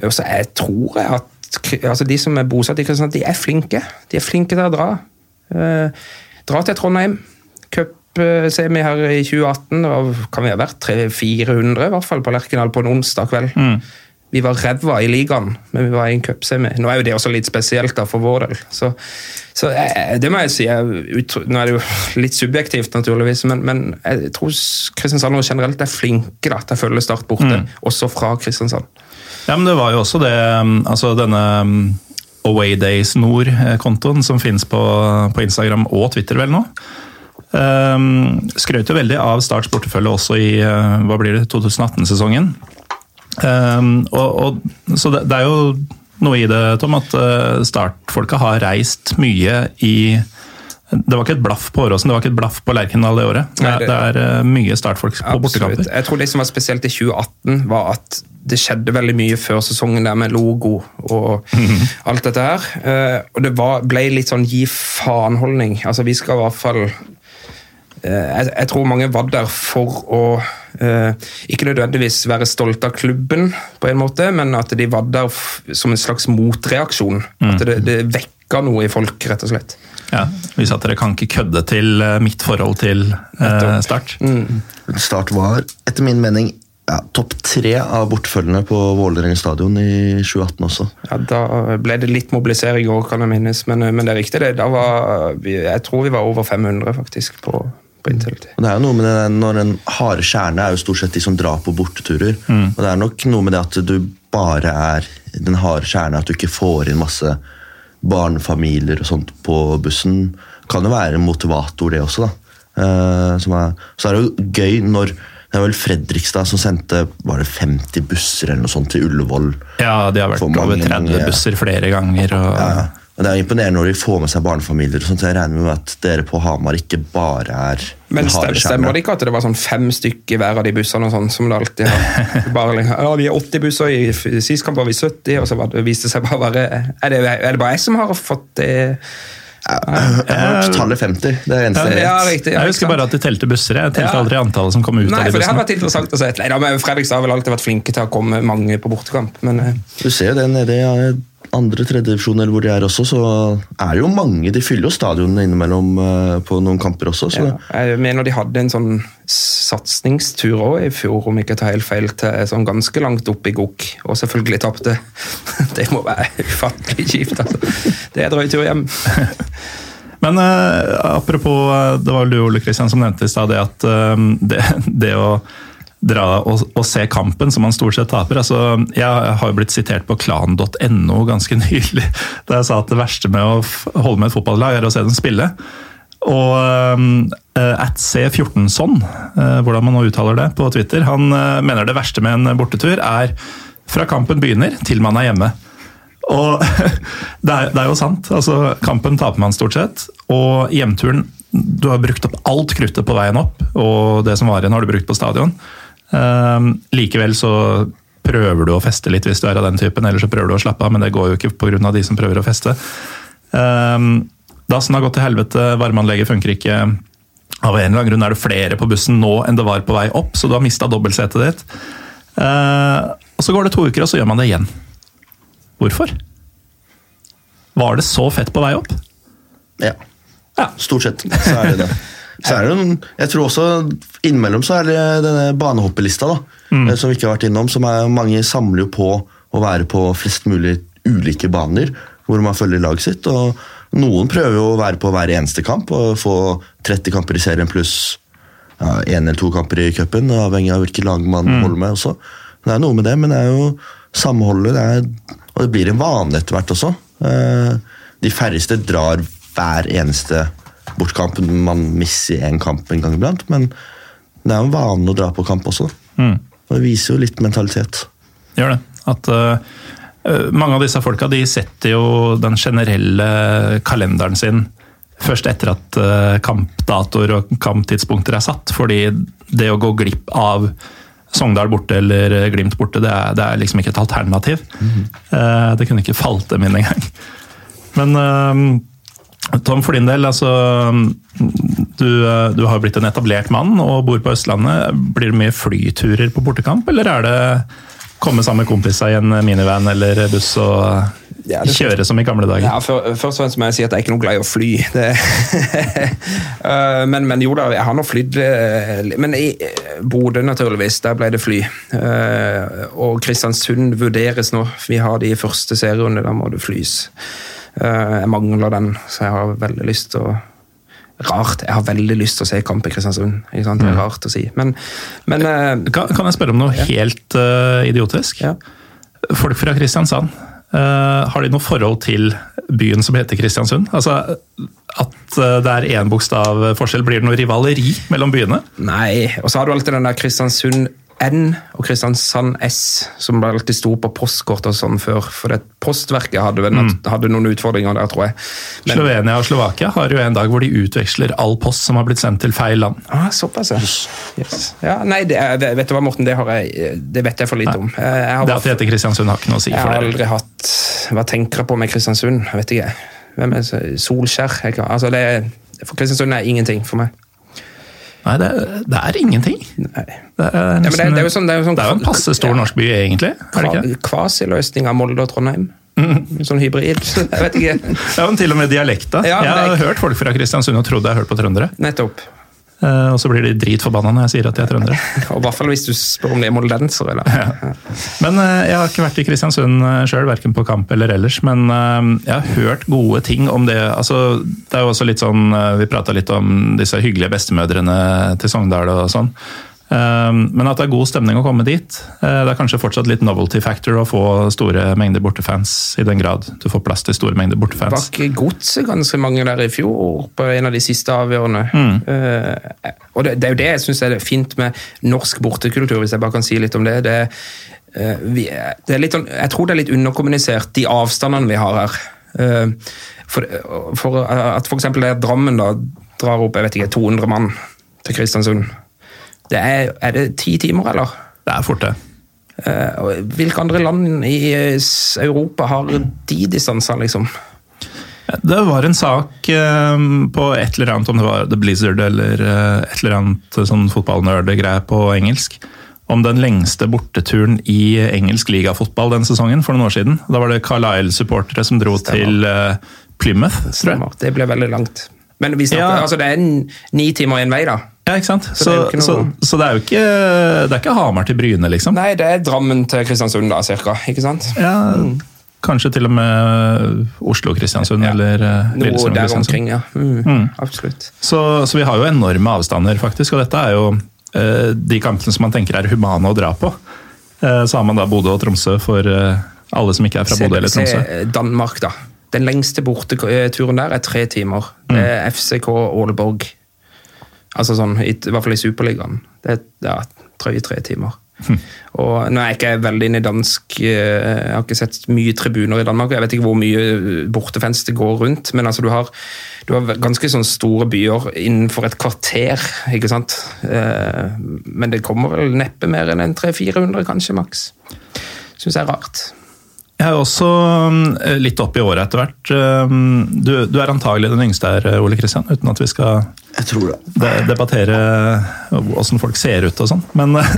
Og så jeg tror jeg at altså de som er bosatt i Kristiansand, de er flinke. De er flinke til å dra. Eh, dra til Trondheim. Cup-semi her i 2018. Da kan vi ha vært 300-400 i hvert fall på Lerkendal på en onsdag kveld. Vi var ræva i ligaen, men vi var i en cupsemi. Nå er jo det også litt spesielt da for vår del. Så, så eh, det må jeg si. Jeg, nå er det jo litt subjektivt, naturligvis, men, men jeg tror Kristiansand generelt er flinke da, til å følge Start borte, også fra Kristiansand. Ja, men det var jo også det um, Altså denne um, Away Days Nord-kontoen som finnes på, på Instagram og Twitter vel nå. Um, skrøt jo veldig av Starts bortefølge også i uh, hva blir det, 2018-sesongen. Um, og, og, så det, det er jo noe i det, Tom, at uh, Start-folka har reist mye i Det var ikke et blaff på Åråsen, det var ikke et blaff på Lerkendal det året. Det, Nei, det- det er uh, mye startfolk på Absolutt. bortekamper. Jeg tror det som var spesielt i 2018, var at det skjedde veldig mye før sesongen der med logo og alt dette her. Eh, og det var, ble litt sånn gi faen-holdning. Altså, vi skal i hvert fall eh, jeg, jeg tror mange var der for å eh, ikke nødvendigvis være stolt av klubben, på en måte, men at de var der f som en slags motreaksjon. At det, det vekka noe i folk, rett og slett. Ja, Vi sa at dere kan ikke kødde til uh, mitt forhold til eh, Start. Start. Start var, etter min mening, ja, topp tre av bortfølgende på Vålerenga stadion i 2018 også. Ja, Da ble det litt mobilisering i år, kan jeg minnes. Men, men det er riktig, det. Da var jeg tror vi var over 500 faktisk på, på Intility. Og det er jo noe med det, når En harde kjerne er jo stort sett de som drar på borteturer. Og det er nok noe med det at du bare er den harde kjerne, at du ikke får inn masse barnefamilier og sånt på bussen. Kan jo være en motivator, det også. da. Uh, som er, så er det jo gøy når det er vel Fredrikstad som sendte var det 50 busser eller noe sånt til Ullevål. Ja, de har vært over 30 busser flere ganger. Og, Ja, men Det er imponerende når de får med seg barnefamilier. og sånt, så Jeg regner med at dere på Hamar ikke bare er Men stemmer, stemmer det ikke at det var sånn fem stykker i hver av de bussene, og sånn, som det alltid har? Bare, liksom, ja, vi er 80 busser, i sist kamp var vi 70, og så det, viste det seg bare å være Er det, er det bare jeg som har fått det? Jeg har hørt tallet 50. Det er eneste ja, Ja, riktig. ja, jeg husker bare at de telte busser. Jeg telte Ja. aldri antallet som kom ut Nei, av de for det hadde vært interessant å se. Nei, da, men Fredrikstad har vel alltid vært flinke til å komme mange på bortekamp, men eh, Du ser jo det nede i ja, andre tredjedivisjon eller hvor de er også, så er det jo mange De fyller jo stadionene innimellom eh, på noen kamper også. Så Ja, jeg mener de hadde en sånn satsingstur òg i fjor, om ikke jeg tar helt feil, til sånn ganske langt opp i Gok, og selvfølgelig tapte. Det må være ufattelig kjipt, altså. Det er drøy tur hjem. Men eh, apropos, eh, det var vel du Ole Kristian som nevnte i stad det at eh, det, det å dra og, og se kampen som man stort sett taper. altså Jeg har jo blitt sitert på klan.no ganske nylig, da jeg sa at det verste med å holde med et fotballag er å se dem spille. Og uh, at C14son, uh, hvordan man nå uttaler det på Twitter, han uh, mener det verste med en bortetur er fra kampen begynner til man er hjemme. Og det er, det er jo sant. altså Kampen taper man stort sett. Og hjemturen Du har brukt opp alt kruttet på veien opp, og det som var igjen, har du brukt på stadion. Ehm, likevel så prøver du å feste litt hvis du er av den typen, eller så prøver du å slappe av, men det går jo ikke pga. de som prøver å feste. Um, Dassen har gått til helvete, varmeanlegget funker ikke. Av en eller annen grunn er det flere på bussen nå enn det var på vei opp, så du har mista dobbeltsetet ditt. Eh, og så går det to uker, og så gjør man det igjen. Hvorfor? Var det så fett på vei opp? ja. Ja. Stort sett så er det det. Så er det noen, jeg tror også Innimellom så er det denne banehoppelista, da, mm. som vi ikke har vært innom. som er Mange samler jo på å være på flest mulig ulike baner hvor man følger laget sitt. og Noen prøver jo å være på hver eneste kamp og få 30 kamper i serien pluss ja, én eller to kamper i cupen, avhengig av hvilket lag man holder med. også. Det er noe med det, men det er jo samholdet, det er, og det blir en vane etter hvert også. Eh, De færreste drar hver eneste bortkamp. Man misser én kamp en gang iblant, men det er jo en vane å dra på kamp også. Mm. Og det viser jo litt mentalitet. Gjør det. At øh, mange av disse folka de setter jo den generelle kalenderen sin først etter at uh, kampdatoer og kamptidspunkter er satt. Fordi det å gå glipp av Sogndal borte eller Glimt borte, det er, det er liksom ikke et alternativ. Eh, det kunne ikke falt dem inn engang. Men Tom, for din del, altså du, øh, du har blitt en etablert mann og bor på Østlandet. Blir det mye flyturer på bortekamp, eller er det komme sammen med kompiser i en minivan eller buss og kjøre som i gamle dager? Ja, for, Først og fremst må jeg si at jeg er ikke noe glad i å fly. Eh, men, men jo da, jeg har nå flydd eh, Men i eh, Bodø, naturligvis, der ble det fly. Eh, Og Kristiansund vurderes nå. Vi har de første serierunde, da må det flys. Eh, Jeg mangler den, så jeg har veldig lyst til å Rart. Jeg har veldig lyst til å se kamp i Kristiansund. Det er rart å si. Men, men eh, Kan, kan jeg spørre om noe helt uh, idiotisk? Ja. Folk fra Kristiansand, uh, har de noe forhold til byen som heter Kristiansund? Altså At det er én bokstav forskjell, blir det noe rivaleri mellom byene? Nei. Og så har du alltid den der Kristiansund N og Kristiansand S, som alltid sto på postkort og sånn før. For det Postverket hadde, vel, hadde noen utfordringer der, tror jeg. Men, Slovenia og Slovakia har jo en dag hvor de utveksler all post som har blitt sendt til feil land. ah, såpass, ja. Yes. ja. Nei, det, vet du hva, Morten, det, har jeg, det vet jeg for lite om. Eh, har, Det at det heter Kristiansund har ikke noe å si jeg har aldri hatt Hva tenker jeg på med Kristiansund? Vet ikke. Hvem er? Solskjær? Jeg altså, det, for Kristiansund er ingenting for meg. Nei, det, det er ingenting. Nei. Det er, det- det er jo sånn- det er jo sånn- en passe stor Ja. norsk by, egentlig. Er det ikke? Kvasiløsning av Molde og Trondheim. Sånn hybrid. Jeg vet ikke. Ja, men til og med dialekta. Ja, jeg har hørt folk fra Kristiansund og trodd jeg har hørt på trøndere. Nettopp. Eh, Og så blir de dritforbanna når jeg sier at de er trøndere. Og I hvert fall hvis du spør om de er moldensere. Eller. Men eh, jeg har ikke vært i Kristiansund sjøl, verken på kamp eller ellers. Men eh, jeg har hørt gode ting om det. Altså, det er jo også litt sånn, eh, Vi prata litt om disse hyggelige bestemødrene til Sogndal og sånn. Eh, Men at det er god stemning å komme dit. Eh, Det er kanskje fortsatt litt novelty factor å få store mengder bortefans, i den grad du får plass til store mengder Var bortefans. ikke godset ganske mange der i fjor, på en av de siste avgjørende. Mm. og det, det er jo det jeg syns er fint med norsk bortekultur, hvis jeg bare kan si litt om det. det, eh, det er litt, sånn- jeg tror det er litt underkommunisert, de avstandene vi har her. Eh, for, for at f.eks. Drammen da drar opp jeg vet ikke, 200 mann til Kristiansund. Det er, er det ti timer, eller? Det er fort, det. Eh, Hvilke andre land i eh, Europa har de distansene, liksom? Det var en sak eh, på et eller annet, om det var The Blizzard eller et eller annet sånn fotballnerd-greie på engelsk, om den lengste borteturen i engelsk ligafotball den sesongen for noen år siden. Da var det Carlisle-supportere som dro Stemmer. til Plymouth, tror jeg. Stemmer. Det ble veldig langt. Men vi snakker, Ja. altså det er ni timer én vei, da. Ja, ikke sant? Så, det er jo ikke noe- så, det er jo ikke, det er ikke Hamar til Bryne, liksom. Nei, det er Drammen til Kristiansund, da, cirka. Ikke sant? Ja, Kanskje til og med Oslo-Kristiansund Ja. eller eh, Noe der omkring, ja. Mm, Absolutt. Så, så vi har jo enorme avstander, faktisk. Og dette er jo eh, de kampene som man tenker er humane å dra på. Eh, så har man da Bodø og Tromsø for eh, alle som ikke er fra Bodø eller se Tromsø. Danmark, da. Den lengste borteturen der er tre timer. Det er FCK Aalborg. Altså sånn, i, i hvert fall i Superligaen. Det er ja, drøye tre timer. Og nå er jeg ikke veldig inne i dansk eh, Jeg har ikke sett mye tribuner i Danmark. Jeg vet ikke hvor mye bortefans det går rundt, men altså du har, du har ganske sånn store byer innenfor et kvarter, ikke sant. Eh, Men det kommer vel neppe mer enn en 300-400, kanskje, maks. Syns jeg er rart. Jeg er også eh, litt opp i året etter hvert. Eh, Du, du er antagelig den yngste her, Ole Kristian, uten at vi skal de debattere åssen folk ser ut og sånn. Men eh,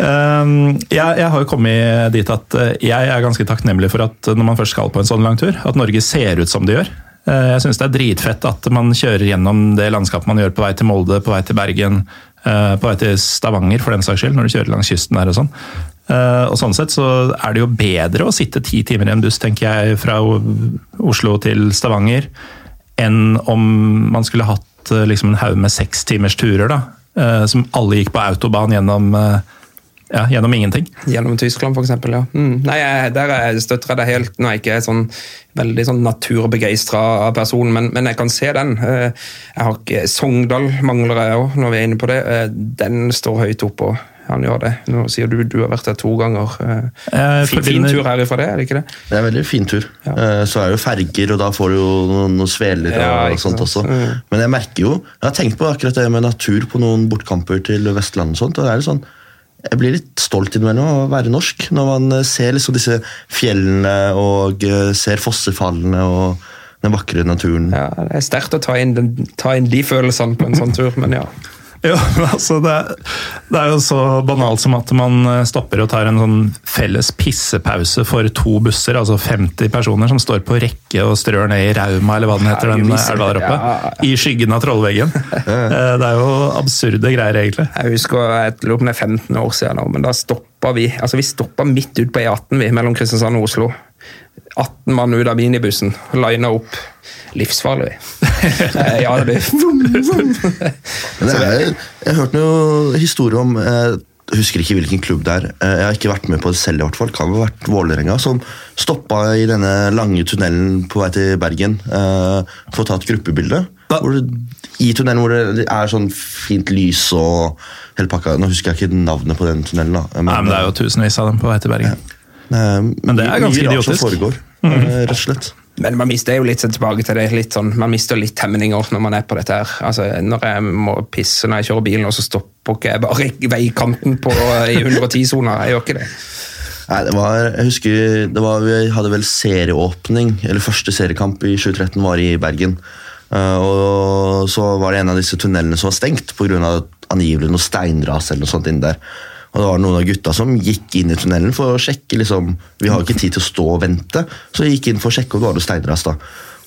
jeg, jeg har jo kommet dit at eh, jeg er ganske takknemlig for at når man først skal på en sånn lang tur, at Norge ser ut som det gjør. Eh, Jeg syns det er dritfett at man kjører gjennom det landskapet man gjør på vei til Molde, på vei til Bergen, eh, på vei til Stavanger for den saks skyld, når du kjører langs kysten der og sånn. Eh, Og sånn sett så er det jo bedre å sitte ti timer i en buss, tenker jeg, fra Oslo til Stavanger, enn om man skulle hatt eh, liksom en haug med seks timers turer, da. eh, Som alle gikk på autobahn gjennom, ja, gjennom ingenting. Gjennom Tyskland, eksempel, ja. Mm. Nei, jeg, der er, jeg støtter jeg deg helt. Nå er jeg ikke sånn veldig sånn naturbegeistra person, men, men jeg kan se den. Jeg har ikke Sogndal mangler jeg òg, når vi er inne på det. Den står høyt oppe. Han gjør det. Nå sier du du har vært der to ganger. Eh, Fin, fin tur herifra, det, er det ikke det? Det er en veldig fin tur. Ja. Eh, Så er det jo ferger, og da får du jo noen, noen sveler og, Ja, og sånt sant. også. Mm. Men jeg merker jo Jeg har tenkt på akkurat det med natur på noen bortkamper til Vestlandet og sånt. og det er jo sånn jeg blir litt stolt innimellom av å være norsk, når man eh, ser liksom disse fjellene og eh, ser fossefallene og den vakre naturen. Ja, Det er sterkt å ta inn, den, ta inn de følelsene på en sånn tur, men ja. Jo, altså det, det er jo så banalt som at man eh, stopper og tar en sånn felles pissepause for to busser, altså 50 personer som står på rekke og strør ned i Rauma, eller hva den heter, den elva der oppe, i skyggen av trollveggen. Eh, Det er jo absurde greier, egentlig. Jeg husker jeg lurer på det er 15 år siden men da stoppa vi altså vi stoppa midt ut på E18 vi, mellom Kristiansand og Oslo. 18 mann ut av minibussen, lina opp. Livsfarlig. vi ja, det blir Men det er, jeg har hørt noen historier om eh, Jeg husker ikke hvilken klubb det er. eh, Jeg har ikke vært med på det selv, i hvert fall. Kan ha vært Vålerenga, som stoppa i denne lange tunnelen på vei til Bergen eh, for å ta et gruppebilde. Hvor det, I tunnelen hvor det er sånn fint lys og hele pakka. Nå husker jeg ikke navnet på den tunnelen. da. Nei, men det er jo tusenvis av dem på vei til Bergen. Ja. Men det er mye ganske rart som idiotisk. foregår, eh, rett og slett. Men man mister jo litt tilbake til det. litt sånn, Man mister litt temninger når man er på dette her. Altså, Når jeg må pisse når jeg kjører bilen, og så stopper ikke jeg bare i veikanten på, i 110-sona. Jeg gjør ikke det. Nei, det var, jeg husker det var, Vi hadde vel serieåpning, eller første seriekamp i 2013 var i Bergen. Eh, og Så var det en av disse tunnelene som var stengt pga. angivelig noe steinras. eller noe sånt inni der. Og det var noen av gutta som gikk inn i tunnelen for å sjekke. liksom, Vi har ikke tid til å stå og vente, så de gikk inn for å sjekke om det var noe steinras. da.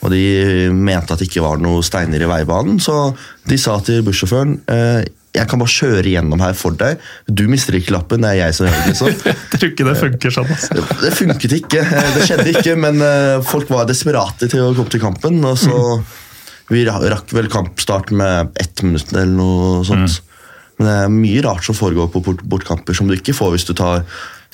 Og de mente at det ikke var noe steiner i veibanen, så de sa til bussjåføren eh, jeg kan bare kjøre gjennom her for deg. Du mister ikke lappen, det er jeg som gjør det. liksom. Jeg tror ikke det funker sånn. Altså. Det- Det funket ikke, eh, det skjedde ikke, men eh, folk var desperate til å komme til kampen. Og så Vi rakk vel kampstart med ett minutt eller noe sånt. Men det er mye rart som foregår på bort bortkamper som du ikke får hvis du tar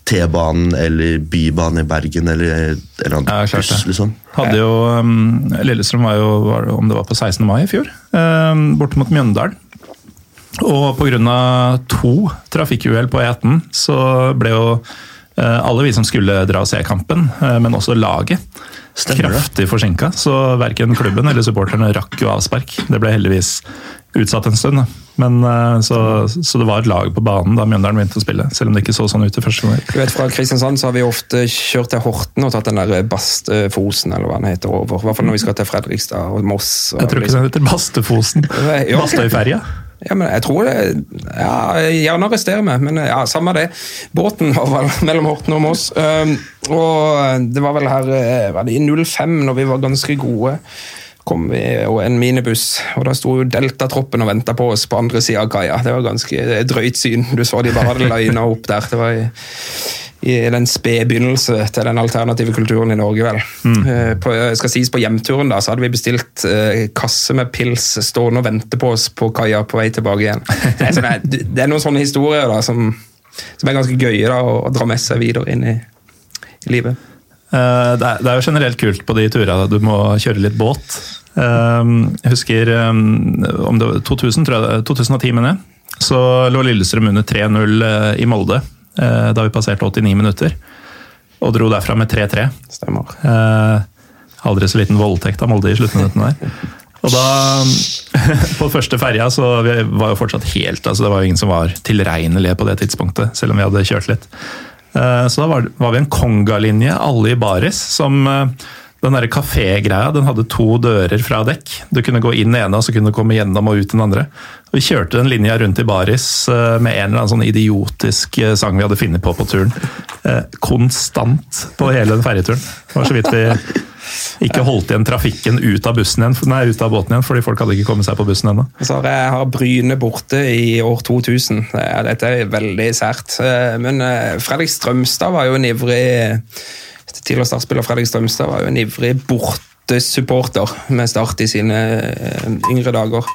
T-banen eller Bybanen i Bergen eller, en klart buss. liksom. Hadde jo, um, Lillestrøm var jo, var, det- om det var på 16. mai i fjor, um, borte mot Mjøndalen. Og pga. to trafikkuhell på E18 så ble jo uh, alle vi som skulle dra og se kampen, uh, men også laget, Stemmer kraftig forsinka. Så verken klubben eller supporterne rakk jo avspark. Det ble heldigvis utsatt en stund. Men, eh, så, så det var et lag på banen da Mjøndalen begynte å spille, selv om det ikke så sånn ut i første gang. Du vet, Fra Kristiansand så har vi ofte kjørt til Horten og tatt den der Bastefosen eller hva den heter, over. I hvert fall når vi skal til Fredrikstad og Moss. Og Jeg tror ikke den heter Bastefosen. Bastøyferja. Ja, men jeg tror det ja, Gjerne arrester meg, men ja, samme det. Båten var vel mellom Horten og Moss. Um, og det var vel her eh, var det i 05, når vi var ganske gode, kom vi og en minibuss. Og da sto Delta-troppen og venta på oss på andre sida av kaia. Det var ganske drøyt syn. Du så de bare hadde lina opp der. Det var i, i den spede begynnelse til den alternative kulturen i Norge, vel. Mm. På, skal sies på hjemturen da, så hadde vi bestilt eh, kasse med pils stående og vente på oss på kaia på vei tilbake igjen. Det er, sånne, det er noen sånne historier da, som, som er ganske gøye da, å, å dra med seg videre inn i, i livet. Eh, Det er, det er jo generelt kult på de turene du må kjøre litt båt. Eh, Jeg husker eh, om det var 2000, tror jeg, 2010, mener jeg. Så lå Lillestrøm under 3-0 i Molde eh, da vi passerte 89 minutter. Og dro derfra med 3-3. Stemmer. Eh, aldri så liten voldtekt av Molde i sluttminuttene der. Og da, på første ferja, så vi var jo fortsatt helt altså Det var jo ingen som var tilregnelige på det tidspunktet, selv om vi hadde kjørt litt. Eh, Så da var, var vi en kongalinje, alle i baris, som eh, den der kafégreia den hadde to dører fra dekk. Du kunne gå inn den ene, og så kunne du komme gjennom og ut den andre. Vi kjørte den linja rundt i baris eh, med en eller annen sånn idiotisk eh, sang vi hadde funnet på på turen. Eh, Konstant på hele den ferjeturen. Det var så vidt vi ikke holdt igjen trafikken ut av igjen, nei, ut av båten igjen, fordi folk hadde ikke kommet seg på bussen ennå. Jeg har Bryne borte i år 2000. Ja, Dette er veldig sært. Men Fredrik Strømstad var jo en ivrig Tidligere startspiller Fredrik Strømstad var jo en ivrig bortesupporter med start i sine eh, yngre dager.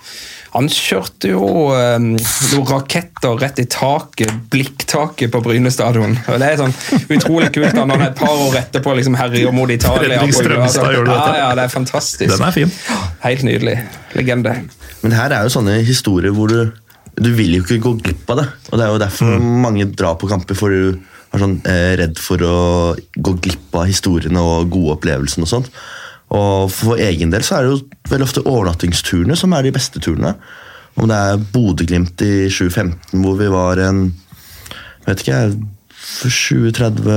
Han kjørte jo eh, noen raketter rett i taket, blikktaket på Bryne stadion. Og Det er sånn utrolig kult når han et par år etterpå liksom herjer mot Italia. Fredrik Strømstad gjorde det. Ja, ja, det er fantastisk. Den er fin. Helt nydelig. Legende. Men her er jo sånne historier hvor du Du vil jo ikke gå glipp av det. Og det er jo derfor mange drar på kamper, for du er sånn eh, redd for å gå glipp av historiene og gode opplevelsene og sånt. Og for egen del så er det jo veldig ofte overnattingsturene som er de beste turene. Om det er Bodø-Glimt i 2015 hvor vi var en vet ikke jeg, 20-30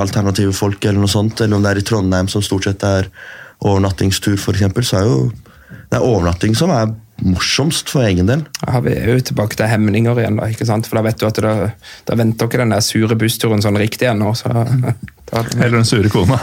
alternative folk, eller noe sånt, eller om det er i Trondheim som stort sett er overnattingstur, f.eks., så er jo det er overnatting som er morsomst for egen del. Ja, vi er jo tilbake til hemninger igjen, da, ikke sant? for da vet du at da, da venter ikke den der sure bussturen sånn riktig ennå. Så Eller den sure kona.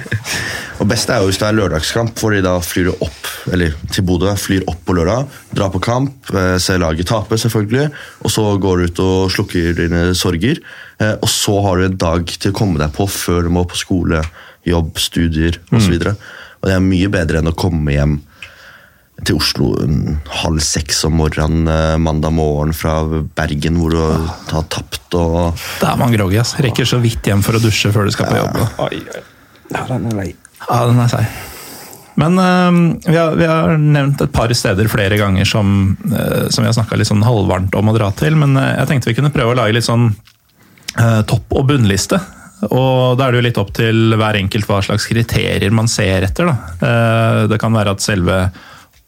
Og best er jo hvis det er lørdagskamp, fordi da flyr opp eller til Bodø, flyr opp på lørdag, drar på kamp, eh, ser laget tape, selvfølgelig, og så går du ut og slukker dine sorger. eh, Og så har du en dag til å komme deg på før du må på skole, jobb, studier osv. Og, og det er mye bedre enn å komme hjem til Oslo halv seks om morgenen eh, mandag morgen fra Bergen, hvor du har tapt og Da er man groggy. ass. Rekker så vidt hjem for å dusje før du skal på jobb. Oi, oi. Ja, den er lei. Ja, den er seig. Men eh, vi, har, vi har nevnt et par steder flere ganger som, eh, som vi har snakka litt sånn halvvarmt om å dra til. Men eh, jeg tenkte vi kunne prøve å lage litt sånn topp- og bunnliste. Og da er det jo litt opp til hver enkelt hva slags kriterier man ser etter. Da. Eh, det kan være at selve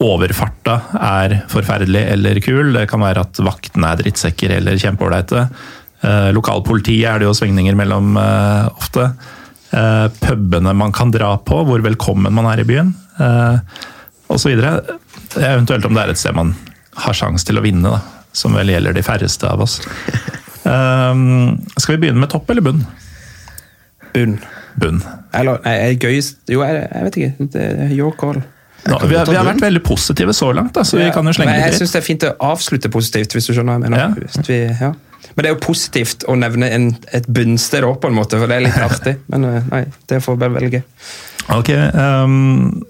overfarta er forferdelig eller kul. Det kan være at vaktene er drittsekker eller kjempeålreite. Eh, Lokalpolitiet er det jo svingninger mellom eh, ofte. Eh, pubene man kan dra på, hvor velkommen man er i byen, eh, osv. Eventuelt om det er et sted man har sjanse til å vinne, da, som vel gjelder de færreste av oss. Skal vi begynne med topp eller bunn? Bunn. Bunn. Eller nei, gøyest Jo, jeg, jeg vet ikke. Your call. Nå, vi, har, vi har vært veldig positive så langt, da, så vi kan jo slenge Men jeg litt syns det er fint å avslutte positivt, hvis du skjønner hva jeg mener. Ja. Hvis vi, ja. Men det er jo positivt å nevne en, et bunnsted òg, på en måte, for det er litt artig. Men eh, nei, det får bare velge. Ok, um,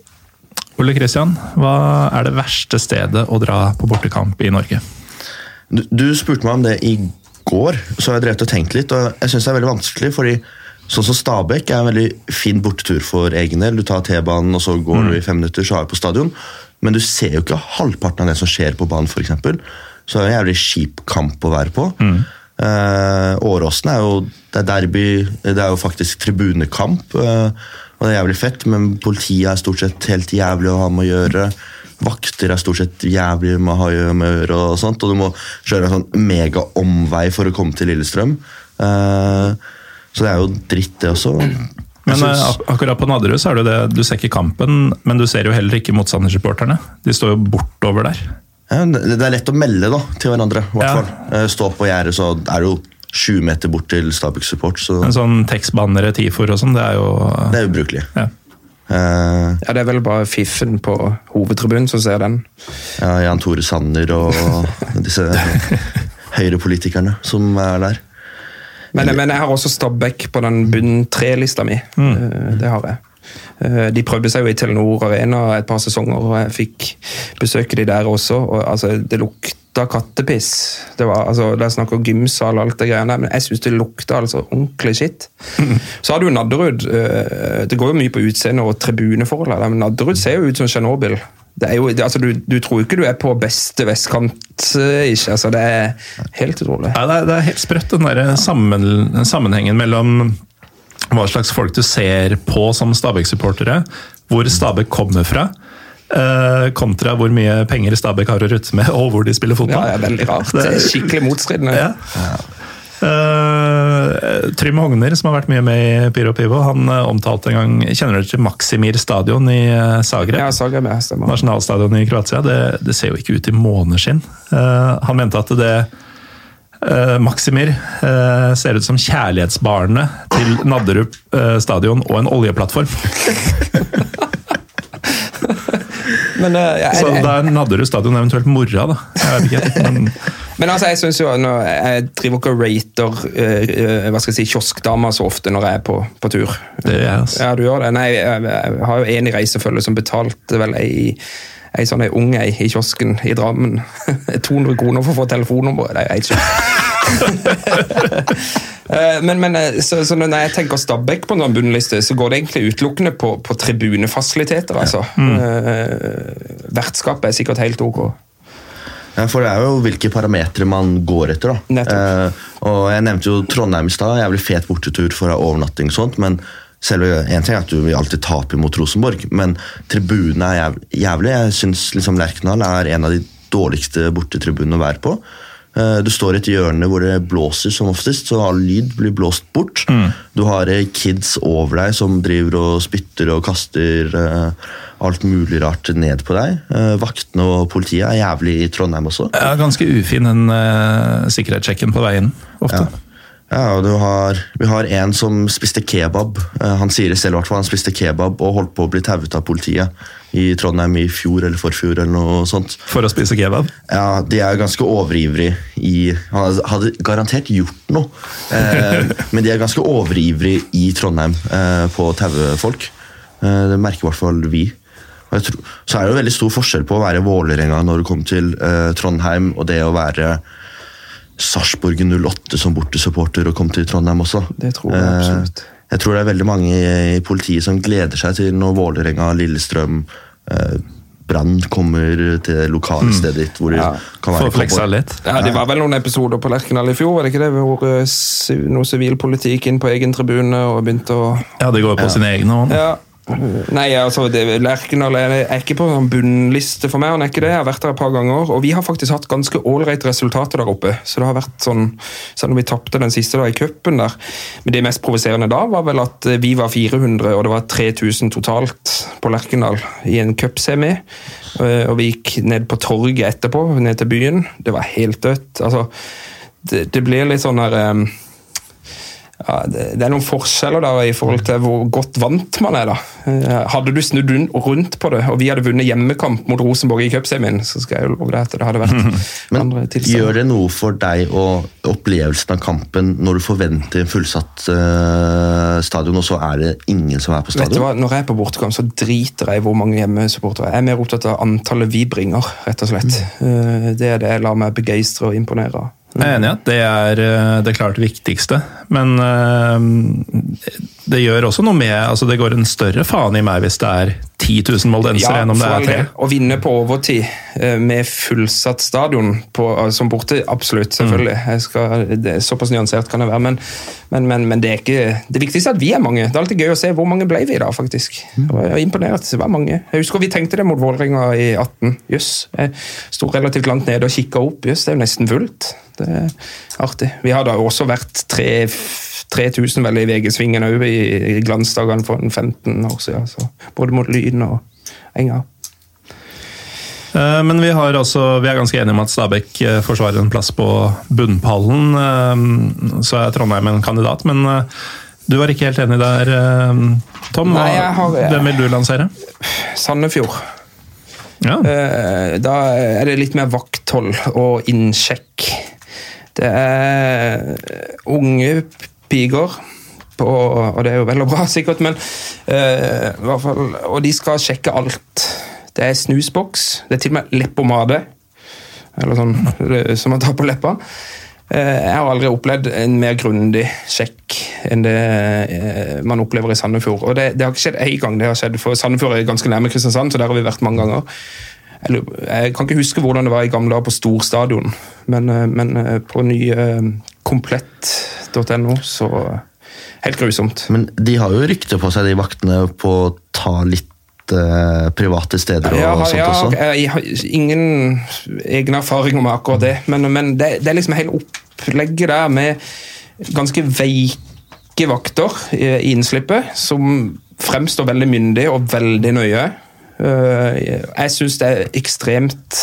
Ole Kristian, hva er det verste stedet å dra på bortekamp i Norge? Du, du spurte meg om det i går, så har jeg drevet og tenkt litt. og jeg synes det er veldig vanskelig, fordi sånn som Stabæk er en veldig fin bortetur for egen del. Du tar T-banen, og så går du i fem minutter, så er du på stadion. Men du ser jo ikke halvparten av det som skjer på banen, f.eks. Så det er en jævlig kjip kamp å være på. Eh, Åråsen er jo det er derby, det er jo faktisk tribunekamp. eh, og det er jævlig fett, men politiet er stort sett helt jævlig å ha med å gjøre. Vakter er stort sett jævlig med å ha med å gjøre, og sånt, og du må kjøre en sånn mega-omvei for å komme til Lillestrøm. Eh, så det er jo dritt, det også. Men synes- eh, ak akkurat på Nadderud så er det jo det, du ser ikke kampen, men du ser jo heller ikke motstandersupporterne. De står jo bortover der. Ja, det er lett å melde da, til hverandre. i hvert Ja. fall. Eh, Stå på gjerdet, så er det jo sju meter bort til Stabæk Support, så En sånn tekstbannere, TIFOR og sånn, det er jo det er ubrukelig. ja. Uh, Ja, Det er vel bare Fiffen på hovedtribunen som ser den. ja, Jan Tore Sanner og disse høyrepolitikerne som er der. Men, men jeg har også Stabæk på den bunn tre-lista mi. Mm. Det har jeg. Eh, De prøvde seg jo i Telenor Arena et par sesonger, og jeg fikk besøke de der også. og altså, Det lukta kattepiss. Det var, altså, Det er snakk om gymsal og alt det greiene der, men jeg syns det lukta altså ordentlig skitt. Så har du Nadderud. eh, Det går jo mye på utseende og tribuneforhold, men Nadderud ser jo ut som Tsjernobyl. Det jo, altså, du, du tror ikke du er på beste vestkant, eh, ikke? Altså, det er helt utrolig. Ja, det, er, det er helt sprøtt, den der sammen, sammenhengen mellom hva slags folk du ser på som Stabæk-supportere, hvor Stabæk kommer fra, eh, kontra hvor mye penger Stabæk har å rutte med, og hvor de spiller Ja, fotball. det er veldig rart. Det er skikkelig motstridende. Ja. Eh, Trym Hogner, som har vært mye med i Pyro Pivo, han eh, omtalte en gang Kjenner dere til Maksimir stadion i eh, Zagreb? Ja, Zagreb, ja, stemmer. Nasjonalstadion i Kroatia. Det, det ser jo ikke ut i måneskinn. Eh, han mente at det eh, Maksimir eh, ser ut som kjærlighetsbarnet til Nadderud eh, stadion og en oljeplattform. Men, uh, ja, Så da er Nadderud stadion eventuelt mora, da. Jeg vet ikke. Men, men altså, jeg synes jo når Jeg driver ikke og rater eh, eh, hva skal jeg si, kioskdamer så ofte når jeg er på, på tur. Det gjør jeg. Ja, du gjør det. Nei, jeg, jeg har jo en i reisefølget som betalte vel ei Ei sånn ei ung ei i kiosken i Drammen. 200 kroner for å få telefonnummeret. Det er ikke. Eh, men, men så, så når jeg tenker Stabæk på en bunnliste, så går det egentlig utelukkende på, på tribunefasiliteter. altså. Mm. vertskapet er sikkert helt ok. Ja, for det er jo hvilke parametere man går etter. da. Eh, og Jeg nevnte jo Trondheim i stad. Jævlig fet bortetur for å ha overnatting og sånt. men selve, En ting er at du vil alltid tape mot Rosenborg, men tribunene er jævlig. Jeg syns liksom Lerkendal er en av de dårligste bortetribunene å være på. Eh, Du står i et hjørne hvor det blåser som oftest, så all lyd blir blåst bort. Du har eh, kids over deg som driver og spytter og kaster eh, alt mulig rart ned på deg. Vaktene og politiet er jævlig i Trondheim også. ja, ganske ufin den uh, sikkerhetssjekken på veien, ofte. Ja. Ja, og du har, Vi har en som spiste kebab. Eh, Han sier det selv, hvert fall. Han spiste kebab og holdt på å bli tauet av politiet i Trondheim i fjor eller forfjor. eller noe sånt. For å spise kebab. Ja, De er ganske overivrige i Han hadde- garantert gjort noe, eh, men de er ganske overivrige i Trondheim eh, på å taue folk. Eh, det merker i hvert fall vi. Tror, så er det jo veldig stor forskjell på å være Vålerenga når du kommer til eh, Trondheim, og det å være Sarpsborg 08 som bortesupporter og kom til Trondheim også. Det tror jeg absolutt. Eh, jeg tror det er veldig mange i i politiet som gleder seg til når Vålerenga, Lillestrøm, eh, Brann kommer til det lokale stedet ditt. hvor de Ja. kan For være å flekse litt. Ja, Det var vel noen episoder på Lerkendal i fjor, var det ikke det? Hvor si- noe sivilpolitikk inn på egen tribune og begynte å Ja, det går på sine egne hånd. Ja. Nei, altså, det- Lerkendal er, ikke på en bunnliste for meg. han er ikke det. Jeg har vært der et par ganger, og vi har faktisk hatt ganske ålreite resultater der oppe. Så det har vært sånn, Selv om vi tapte den siste da i cupen der. Men det mest provoserende da var vel at vi var 400, og det var 3000 totalt på Lerkendal i en cupsemi. Eh, Og vi gikk ned på torget etterpå, ned til byen. Det var helt dødt. Altså, det, det blir litt sånn her eh, ja, det, er noen forskjeller der i forhold til hvor godt vant man er. da. Eh, Hadde du snudd rundt på det, og vi hadde vunnet hjemmekamp mot Rosenborg i cupsemien, så skal jeg jo love deg at det hadde vært Men gjør det noe for deg og opplevelsen av kampen når du forventer en fullsatt uh, stadion, og så er det ingen som er på Vet du stadion? hva, Når jeg er på bortekamp, så driter jeg i hvor mange hjemmesupportere. Jeg er mer opptatt av antallet vi bringer, rett og slett. Eh, Det er det jeg lar meg begeistre og imponere av. Jeg er enig i at det er eh, det klart viktigste, men eh, det gjør også noe med altså Det går en større faen i meg hvis det er 10 000 moldensere enn om det er tre. Å vinne på overtid eh, med fullsatt stadion på, som borte, absolutt, selvfølgelig. Mm. Jeg skal, såpass nyansert kan det være. Men, men, men, men det er ikke det viktigste er at vi er mange. Det er alltid gøy å se hvor mange ble vi da, faktisk. Mm. Jeg var imponert. Det var mange. Jeg husker vi tenkte det mot Vålerenga i 18. Jøss. Jeg sto relativt langt nede og kikka opp. Jøss, det er jo nesten fullt. Det er artig. Vi hadde også vært 3000 vel i VG-svingen òg i, i glansdagene for en 15 år siden. Så både mot Lyn og Enga. Eh, Men vi, har også, vi er ganske enige om at Stabæk eh, forsvarer en plass på bunnpallen. eh, Så er Trondheim en kandidat, men eh, du var ikke helt enig der, eh, Tom. Nei, jeg har- Hvem vil du lansere? Sandefjord. Ja. Eh, Da er det litt mer vakthold og innsjekk. Det er unge piger. på, og det er jo vel og bra, sikkert, men uh, i hvert fall, Og de skal sjekke alt. Det er snusboks, det er til og med leppepomade. Eller sånn som man tar på leppa. Uh, Jeg har aldri opplevd en mer grundig sjekk enn det uh, man opplever i Sandefjord. Og det, det har ikke skjedd én gang, det har skjedd, for Sandefjord er ganske nærme Kristiansand, så der har vi vært mange ganger. Jeg, jeg kan ikke huske hvordan det var i gamle dager på storstadion, men, eh, men eh, på nye eh, komplett.no så Helt grusomt. Men de har jo rykte på seg, de vaktene, på å ta litt private steder og ja, sånt har, også. jeg har ingen egen erfaring med akkurat det, men, men det, det er liksom hele opplegget der med ganske veike vakter i i innslippet, som fremstår veldig myndig og veldig nøye. Eh, Jeg syns det er ekstremt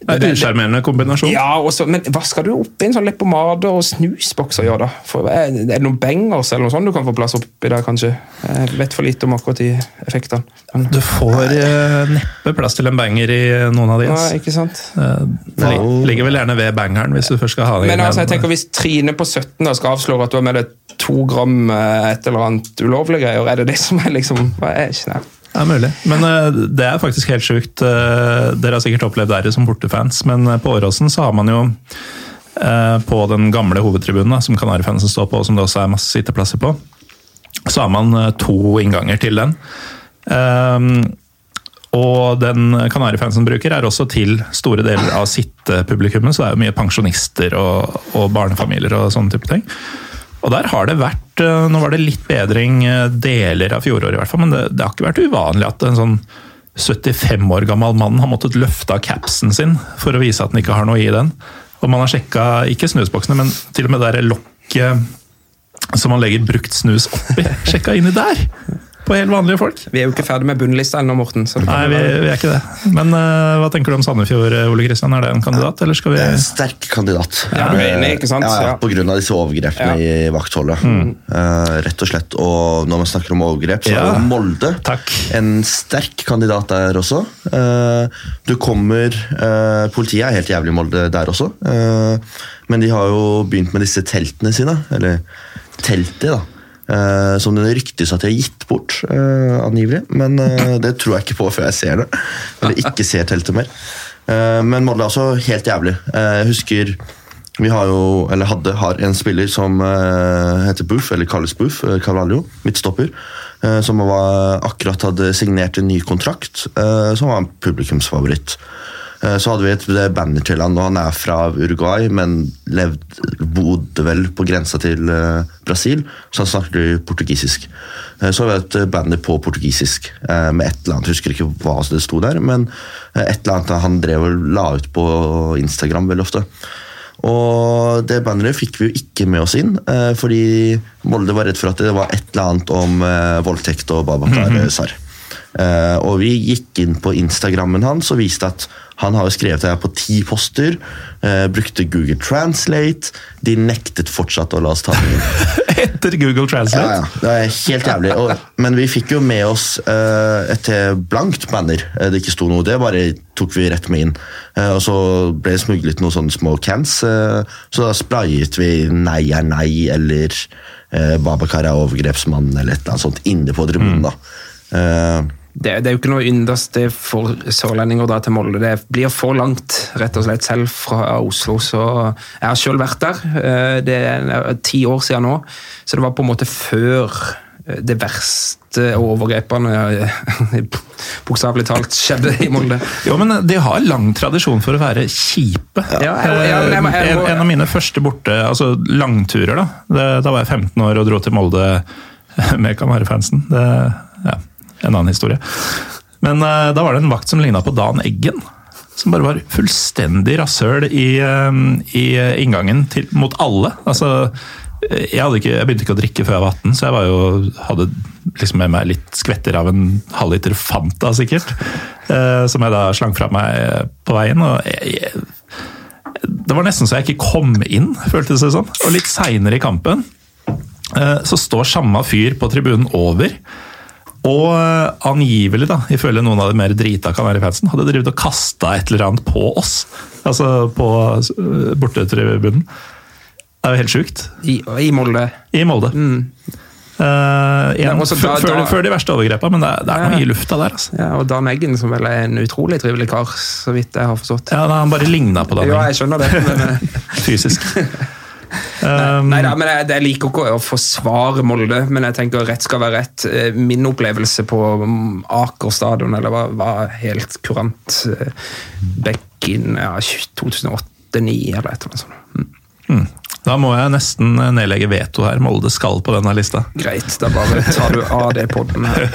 Det er en usjarmerende kombinasjon. Ja, også, men hva skal du oppi en sånn leppepomade og snusbokser gjøre, da? For, er er det noen bangers eller noe sånt du kan få plass oppi der, kanskje? Jeg vet for lite om akkurat de effektene. Men, Du får eh, neppe plass til en banger i noen av de. ja, ikke sant? Eh, Det ligger vel gjerne ved bangeren, hvis du først skal ha det. Men inn altså, jeg tenker hvis Trine på 17 da skal avsløre at du har med deg to gram eh, et eller annet ulovlige greier, er det det som er liksom hva er ikke det? Det er mulig. Men uh, det er faktisk helt sjukt. Uh, dere har sikkert opplevd verre som bortefans, men eh, på Åråsen så har man jo på den gamle hovedtribunen, som Kanarifansen står på, og som det også er masse sitteplasser på, så har man to innganger til den. Ehm, og den Kanarifansen bruker, er også til store deler av sittepublikummet, så det er jo mye pensjonister og, og barnefamilier og sånne type ting. Og der har det vært eh, Nå var det litt bedring eh, deler av fjoråret, i hvert fall, men det, det har ikke vært uvanlig at en sånn 75 år gammel mann har måttet løfte av capsen sin for å vise at den ikke har noe i den. Og man har sjekka ikke snusboksene, men til og med det lokket som man legger brukt snus oppi. Sjekka inni der! På helt vanlige folk. Vi er jo ikke ferdig med bunnlista ennå, Morten. Så Nei, vi, vi er ikke det. Men uh, hva tenker du om Sandefjord, Ole Kristian? Er det en kandidat, eller skal vi Det er en sterk kandidat. Ja, du er enig, ikke sant? Ja, ja, Ja. på grunn av disse overgrepene i vaktholdet. Eh, rett og slett. Og når man snakker om overgrep, så Ja. er jo Molde Takk. en sterk kandidat der også. Uh, du kommer eh, Politiet er helt jævlig i Molde der også. Eh, men de har jo begynt med disse teltene sine. Eller teltet, da. Eh, som det ryktes at de har gitt bort, uh, angivelig. Men uh, det tror jeg ikke på før jeg ser det. Eller ikke ser teltet mer. Men Molde er også helt jævlig. Jeg husker vi har jo, eller hadde, har en spiller som heter Boof, eller kalles Boof, uh, Carvalho, midtstopper, som var, akkurat hadde signert en ny kontrakt, som var en publikumsfavoritt. Eh, så hadde vi et band til han, og han er fra Uruguay, men levd, bodde vel på grensa til eh, Brasil, så han snakket portugisisk. Eh, så hadde vi et band på portugisisk med et eller annet, jeg husker ikke hva det sto der, men et eller annet han drev og la ut på Instagram veldig ofte. Og det banneret fikk vi jo ikke med oss inn, fordi Molde var redd for at det var et eller annet om voldtekt og Babakar Sar. Eh, og vi gikk inn på Instagrammen hans og viste at han har jo skrevet det her på ti poster. Eh, brukte Google Translate. De nektet fortsatt å la oss ta den inn. Etter Google Translate? ja, ja. det er helt jævlig. Og, men vi fikk jo med oss eh, et eh, blankt banner. Eh, det ikke sto noe. Det bare tok vi rett med inn. Eh, og så ble det smuglet noen sånne små cans. Eh, så da sprayet vi 'nei er nei' eller eh, 'Babakar er overgrepsmannen' eller et eller annet sånt inne på tribunen. da. Eh, det, det er jo ikke noe ynderste for sørlendinger å dra til Molde. Det blir for langt, rett og slett, selv fra Oslo. Så jeg har sjøl vært der. Eh, Det er ti år siden nå, så det var på en måte før eh, det verste overgrepene, eh, bokstavelig talt, skjedde i Molde. Jo, men De har lang tradisjon for å være kjipe. Ja, jeg- jeg- jeg- en, en av mine første borte, altså langturer, da det, Da var jeg 15 år og dro til Molde med Kamarifansen. Det ja, en annen historie. Men uh, da var det en vakt som ligna på Dan Eggen. Som bare var fullstendig rasshøl i, eh, i inngangen til, mot alle. Altså, jeg, ikke, jeg begynte ikke å drikke før jeg var 18, så jeg var jo, hadde liksom med meg litt skvetter av en halvliter Fanta, sikkert. Eh, som jeg da slang fra meg på veien. og jeg, jeg, Det var nesten så jeg ikke kom inn, føltes det som. Og litt seinere i kampen eh, så står samme fyr på tribunen over. Og eh, angivelig, da, ifølge noen av de mer drita Kanarifansen, hadde drevet og kasta et eller annet på oss. Altså på eh, bortetribunen. Det er jo helt sjukt. I, i Molde. I Molde. Eh, igjen, Men før, da- før, da- før de verste overgrepene, men det, det er Ja. noe i lufta der. altså. Ja, og Dan Eggen, som vel er en utrolig trivelig kar, så vidt jeg har forstått. Ja, Han bare ligna på Ja, Danning, jeg skjønner det. Men, fysisk. Um, nei da, men jeg, jeg liker ikke å forsvare Molde, men jeg tenker rett skal være rett. Eh, Min opplevelse på mm, Aker stadion eller var, var helt kurant. eh, Back in ja, 2008-2009 eller et eller annet sånt. Mm. Da må jeg nesten nedlegge veto her. Molde skal på denne lista. Greit, da bare tar du av det podden her.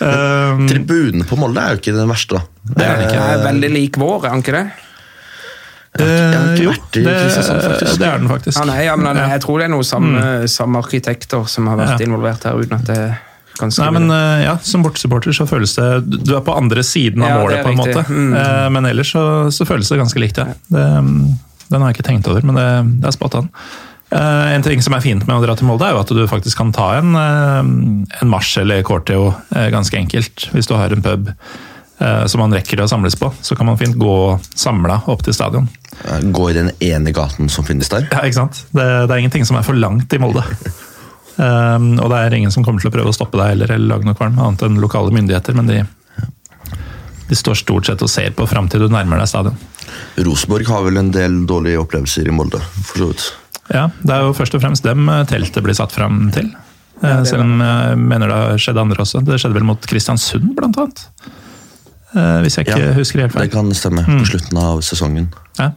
Um, Tribunen på Molde er jo ikke den verste, da. Det er den ikke. er veldig lik vår, er den ikke det? Jeg har Eh, ikke jo, vært i det, Kristiansand, faktisk. det er den faktisk. Ja, nei, ja, men Ja. Jeg tror det er noe samme, samme arkitekter som har vært Ja. involvert her, uten at det Nei, men eh, ja, Som bortesupporter så føles det Du er på andre siden av Ja, målet, på en riktig. måte. Mm. Uh, Men ellers så, så føles det ganske likt, ja. Det, mm, den har jeg ikke tenkt over, men det, det er spot on. Eh, En ting som er fint med å dra til Molde, er jo at du faktisk kan ta en, eh, en marsj eller corteo eh, ganske enkelt. Hvis du har en pub eh, som man rekker å samles på, så kan man fint gå samla opp til stadion. Gå i den ene gaten som finnes der. Ja, ikke sant? Det, det er ingenting som er for langt i Molde. Um, og det er ingen som kommer til å prøve å stoppe deg heller, eller lage noe kvalm, annet enn lokale myndigheter. Men de, de står stort sett og ser på fram til du nærmer deg stadion. Rosenborg har vel en del dårlige opplevelser i Molde, for så vidt. Ja, Det er jo først og fremst dem eh, teltet blir satt fram til. Ja, Selv om jeg mener det har skjedd andre også. Det skjedde vel mot Kristiansund, blant annet. Eh, Hvis jeg ikke Ja, husker helt feil. Det kan stemme på slutten av sesongen. Ja.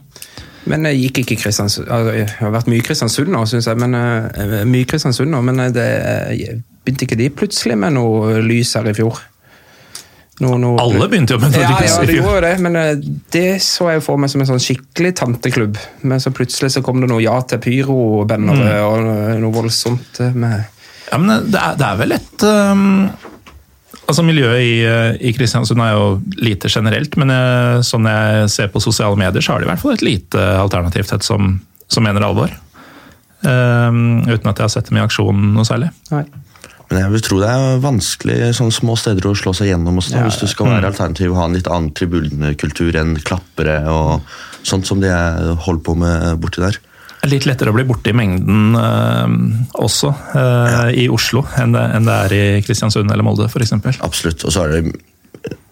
Men jeg gikk ikke Kristiansund altså, Det har vært mye Kristiansund nå, syns jeg. Men, eh, mye Kristiansund nå, men det eh, begynte ikke de plutselig med noe lys her i fjor? Noe, noe, Alle begynte jo med ja, ja, det gjorde jo det, men eh, det så jeg for meg som en sånn skikkelig tanteklubb. Men så plutselig så kom det noe Ja til pyro-bannere Mm. og noe, voldsomt eh, med Ja, men det er, det er vel et um, Altså Miljøet i, uh, i Kristiansund er jo lite generelt, men jeg, sånn jeg ser på sosiale medier, så har de i hvert fall et lite alternativt et som, som mener alvor. Um, uten at jeg har sett dem i aksjon noe særlig. Nei. Men jeg vil tro det er vanskelig sånne små steder å slå seg gjennom også, da, Ja, hvis du skal være alternativ og ha en litt annen tribunekultur enn klappere og sånt som de er- holder på med borti der. Litt lettere å bli borte i mengden eh, også uh, i Oslo enn det, enn det er i Kristiansund eller Molde f.eks. Absolutt. Og så er det,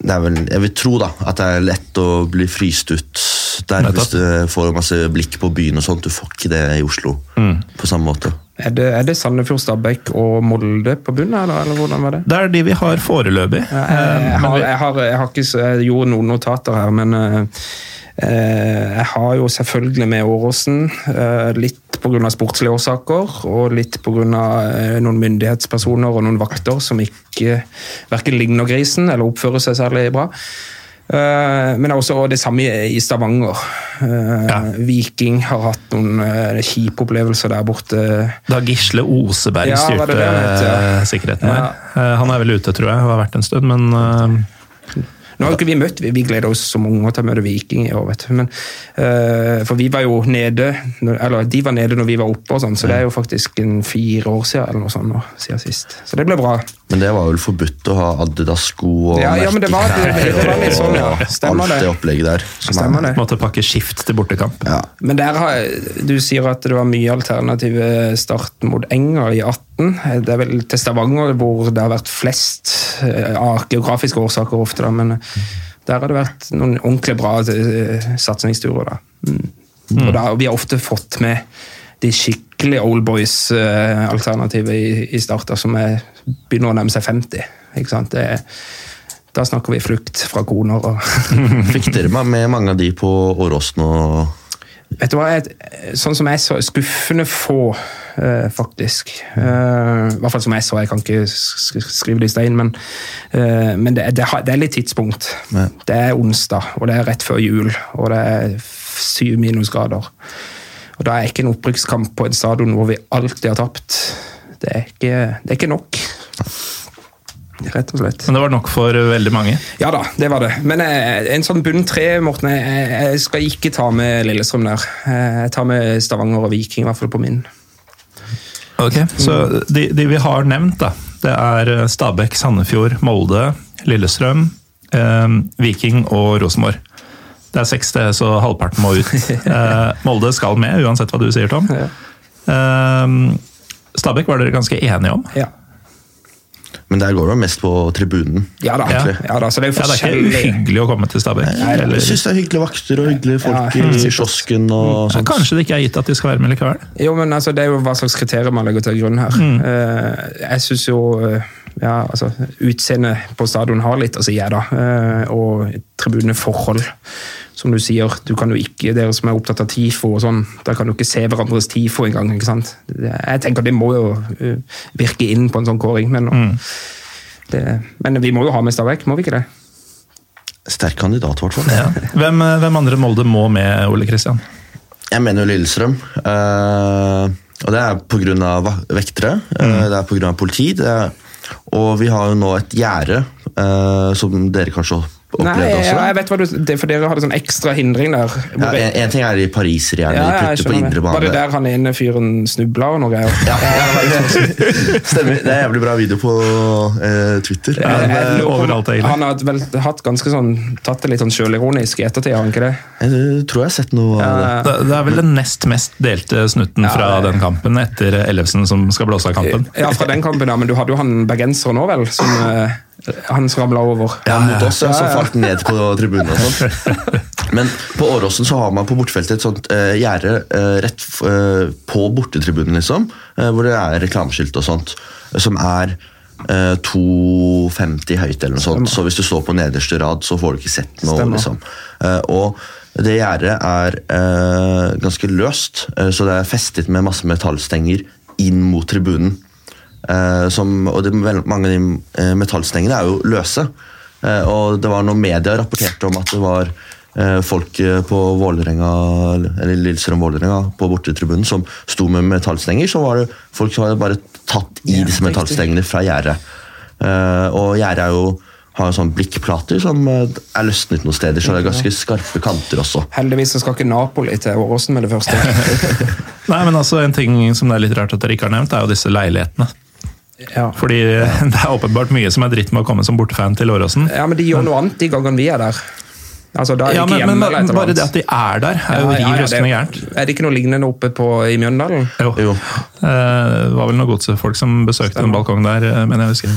det er vel, Jeg vil tro da, at det er lett å bli fryst ut der Nettopp. hvis du får masse blikk på byen og sånt. Du får ikke det i Oslo på samme måte. Er det, er det Sandefjord, Stabæk og Molde på bunnen, eller, eller hvordan var det? Det er de vi har foreløpig. Ja, jeg, jeg, har, jeg, har, jeg har ikke Jeg gjorde noen notater her, men eh, eh, jeg har jo selvfølgelig med Åråsen. eh, litt pga. sportslige årsaker, og litt pga. Uh, noen myndighetspersoner og noen vakter som ikke verken ligner grisen eller oppfører seg særlig bra. Eh, men også det samme i Stavanger. Eh, Ja. Viking har hatt noen kjipe opplevelser der borte. Da Gisle Oseberg Ja, styrte det det ja? eh, sikkerheten der. Eh, Han er vel ute, tror jeg, og har vært en stund, men eh, Nå har ikke vi møtt, vi, gleder oss som unge til å møte Viking i år, vet du. Men, uh, for vi var jo nede, eller de var nede når vi var oppe, og sånn, så det er jo faktisk en fire år siden eller noe sånt nå, siden sist. Så det ble bra. Men det var vel forbudt å ha Adidas-sko og Ja, ja, men det var- det- det var litt sånn, ja. og det. alt det. opplegget der. er- Stemmer det. måtte pakke skift til bortekamp. Ja. Men der har, du sier at det var mye alternative start mot Enger i 18. Det er vel til Stavanger hvor det har vært flest eh, av geografiske årsaker ofte, da, men der har det vært noen ordentlig bra eh, satsingsturer. da. Mm. Og da, vi har ofte fått med de skikkelig oldboys-alternativet i, i starter, som er, begynner å nærme seg 50. Ikke sant? Det, er- da snakker vi flukt fra koner og Fikk dere med mange av de på Åråsen og Vet du hva, jeg, sånn som jeg så, skuffende få, eh, faktisk. Eh, I hvert fall som jeg så, jeg kan ikke sk sk- skrive det i stein, men, eh, men det, det, det er litt tidspunkt. Ja. Det er onsdag, og det er rett før jul, og det er syv minusgrader. Og da er ikke en opprykkskamp på en stadion hvor vi alltid har tapt. Det er ikke, det er ikke nok. Rett og slett. Men det var nok for veldig mange. Ja da, det var det. Men eh, en sånn bunn tre, Morten, jeg, jeg skal ikke ta med Lillestrøm der. Eh, Jeg tar med Stavanger og Viking, i hvert fall på min. Ok, Så de, de vi har nevnt, da, det er Stabæk, Sandefjord, Molde, Lillestrøm, eh, Viking og Rosenborg. Det er seks, det, så halvparten må ut. Eh, Molde skal med, uansett hva du sier, Tom. Ja. Eh, Stabæk var dere ganske enige om. Ja. Men der går det mest på tribunen. Ja da, egentlig. ja da, så det er Ja, det er ikke hyggelig uhyggelig å komme til Stabæk. Jeg eller- syns det er hyggelige vakter og hyggelige folk Ja, i kiosken og Ja, sånt. kanskje det ikke er gitt at de skal være med likevel. Jo, men altså, Det er jo hva slags kriterier man legger til grunn her. Eh, jeg syns jo ja, altså, Utseendet på stadion har litt å si, jeg, da. Eh, og tribuneforhold. Som du sier, du kan jo ikke, dere som er opptatt av TIFO og sånn, da kan du ikke se hverandres TIFO engang. ikke sant? Jeg tenker det må jo eh, virke inn på en sånn kåring. Men, det, men vi må jo ha med Stabæk, må vi ikke det? Sterk kandidat, i hvert fall. Hvem, eh, hvem andre Molde må med, Ole Kristian? Jeg mener jo Lillestrøm. Uh, og det er pga. vektere, mm. det er pga. politi. Det er, og vi har jo nå et gjerde, uh, som dere kanskje også. Ja, jeg vet hva du, det, for dere hadde sånn ekstra hindring der. Ja, en, en ting er de pariserhjernene Ja, de putter på indre det. Var det der han ene fyren snubla og noe greier? Ja, Stemmer. Det er jævlig bra video på eh, Twitter. Ja, Men, jeg eh, overalt, egentlig. Han har vel hatt ganske sånn, tatt det litt sånn sjølironisk i ettertid, har han ikke det? jeg tror jeg har sett noe av det. Det, det er vel den nest mest delte snutten Ja, fra den kampen, etter Ellefsen som skal blåse av kampen. Ja, fra den kampen, ja, men du hadde jo han bergenseren òg, vel? Som eh, han skramla over. Ja, mot oss, ja, så falt ned på tribunen og sånn. Men på Åråsen så har man på bortefeltet et sånt eh, gjerde eh, rett eh, på bortetribunen, liksom. Eh, hvor det er reklameskilt og sånt. eh, Som er eh, 2,50 høyt eller noe sånt. Så hvis du står på nederste rad, så får du ikke sett noe, Stemmer. liksom. Eh, og det gjerdet er eh, ganske løst, eh, så det er festet med masse metallstenger inn mot tribunen. Eh, som, og det, mange av de eh, metallstengene er jo løse. Eh, og det var noen media rapporterte om at det var eh, folk på Vålerenga, eller Lillestrøm-Vålerenga på bortetribunen som sto med metallstenger. Så var det folk som hadde bare tatt i Ja, disse metallstengene fra gjerdet. Eh, og gjerdet er jo har jo sånn blikkplater som er løsnet noen steder, så det er ganske skarpe kanter også. Heldigvis så skal ikke Napoli til Åråsen med det første. Nei, men altså En ting som det er litt rart at dere ikke har nevnt, er jo disse leilighetene. Ja. Fordi det er åpenbart mye som er dritt med å komme som bortefan til Åråsen. ja, men de gjør noe annet de gangene vi er der. Altså, da er Ja, men, men bare annet. det at de er der, er jo Ja, ja, riv ja, det- røskende gærent. Er det ikke noe lignende oppe på, i Mjøndalen? Jo. Jo. Eh, Det var vel noen godsefolk som besøkte en balkong der, eh, mener jeg husker.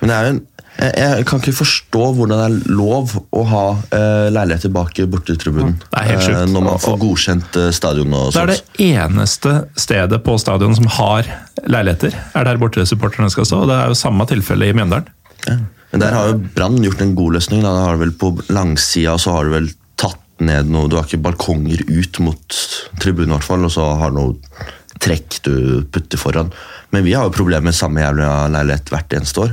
Men det er jo en, jeg, jeg kan ikke forstå hvordan det er lov å ha eh, leiligheter bak bortetribunen. Det er helt sjukt. Eh, når man får godkjent eh, stadion og Det er det eneste stedet på stadion som har leiligheter. Er der borte supporterne skal stå. og Det er jo samme tilfelle i Mjøndalen. Men der har jo Brann gjort en god løsning. Da har du vel På langsida så har du vel tatt ned noe Du har ikke balkonger ut mot tribunen, i hvert fall, og så har du noe trekk du putter foran. Men vi har jo problemer med samme jævla leilighet hvert eneste år.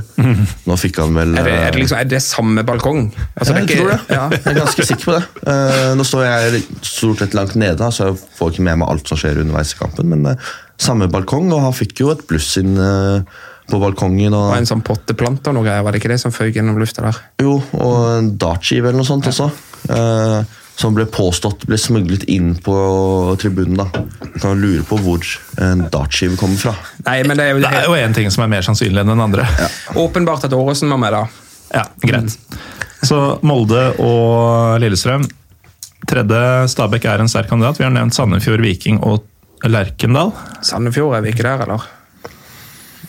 Nå fikk han vel Er det, er det, liksom, er det samme balkong? Altså, Ja, jeg det er tror det. Ja. Jeg er ganske sikker på det. Eh, nå står jeg stort sett langt nede, så jeg får ikke med meg alt som skjer underveis i kampen. Men eh, samme balkong, og han fikk jo et bluss inn eh, på balkongen. Og Og, en sånn potteplante og noe greier, var det ikke det som føyk gjennom lufta der? jo, og en dartskive eller noe sånt også. Eh, som ble påstått ble smuglet inn på tribunen. da. Du kan lure på hvor en dartskive kommer fra. Nei, men det er jo, Det er jo én ting som er mer sannsynlig enn den andre. åpenbart at Åresen var med, da. Ja, greit. Så Molde og Lillestrøm. Tredje Stabæk er en sterk kandidat. Vi har nevnt Sandefjord, Viking og Lerkendal. Sandefjord er vi ikke der, eller?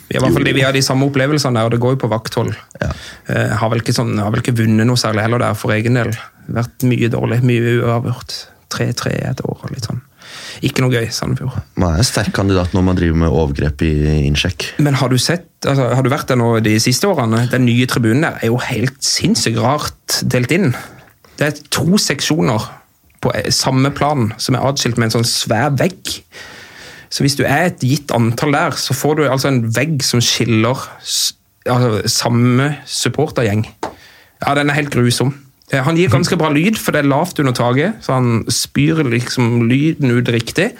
Vi i hvert fall, de- vi har de samme opplevelsene der, og det går jo på vakthold. Ja. Uh, har, vel sånn, har vel ikke vunnet noe særlig heller der for egen del. Vært mye dårlig, mye uavgjort. 3-3 et år og litt sånn. Ikke noe gøy, Sandefjord. Man er en sterk kandidat når man driver med overgrep i innsjekk. Men har du sett, altså, har du vært der nå de siste årene? Den nye tribunen der er jo helt sinnssykt rart delt inn. Det er to seksjoner på eh, samme plan som er atskilt med en sånn svær vegg. Så hvis du er et gitt antall der, så får du altså en vegg som skiller altså, samme supportergjeng. Ja, den er helt grusom. Eh, Han gir ganske bra lyd, for det er lavt under taket, så han spyr liksom lyden ut riktig.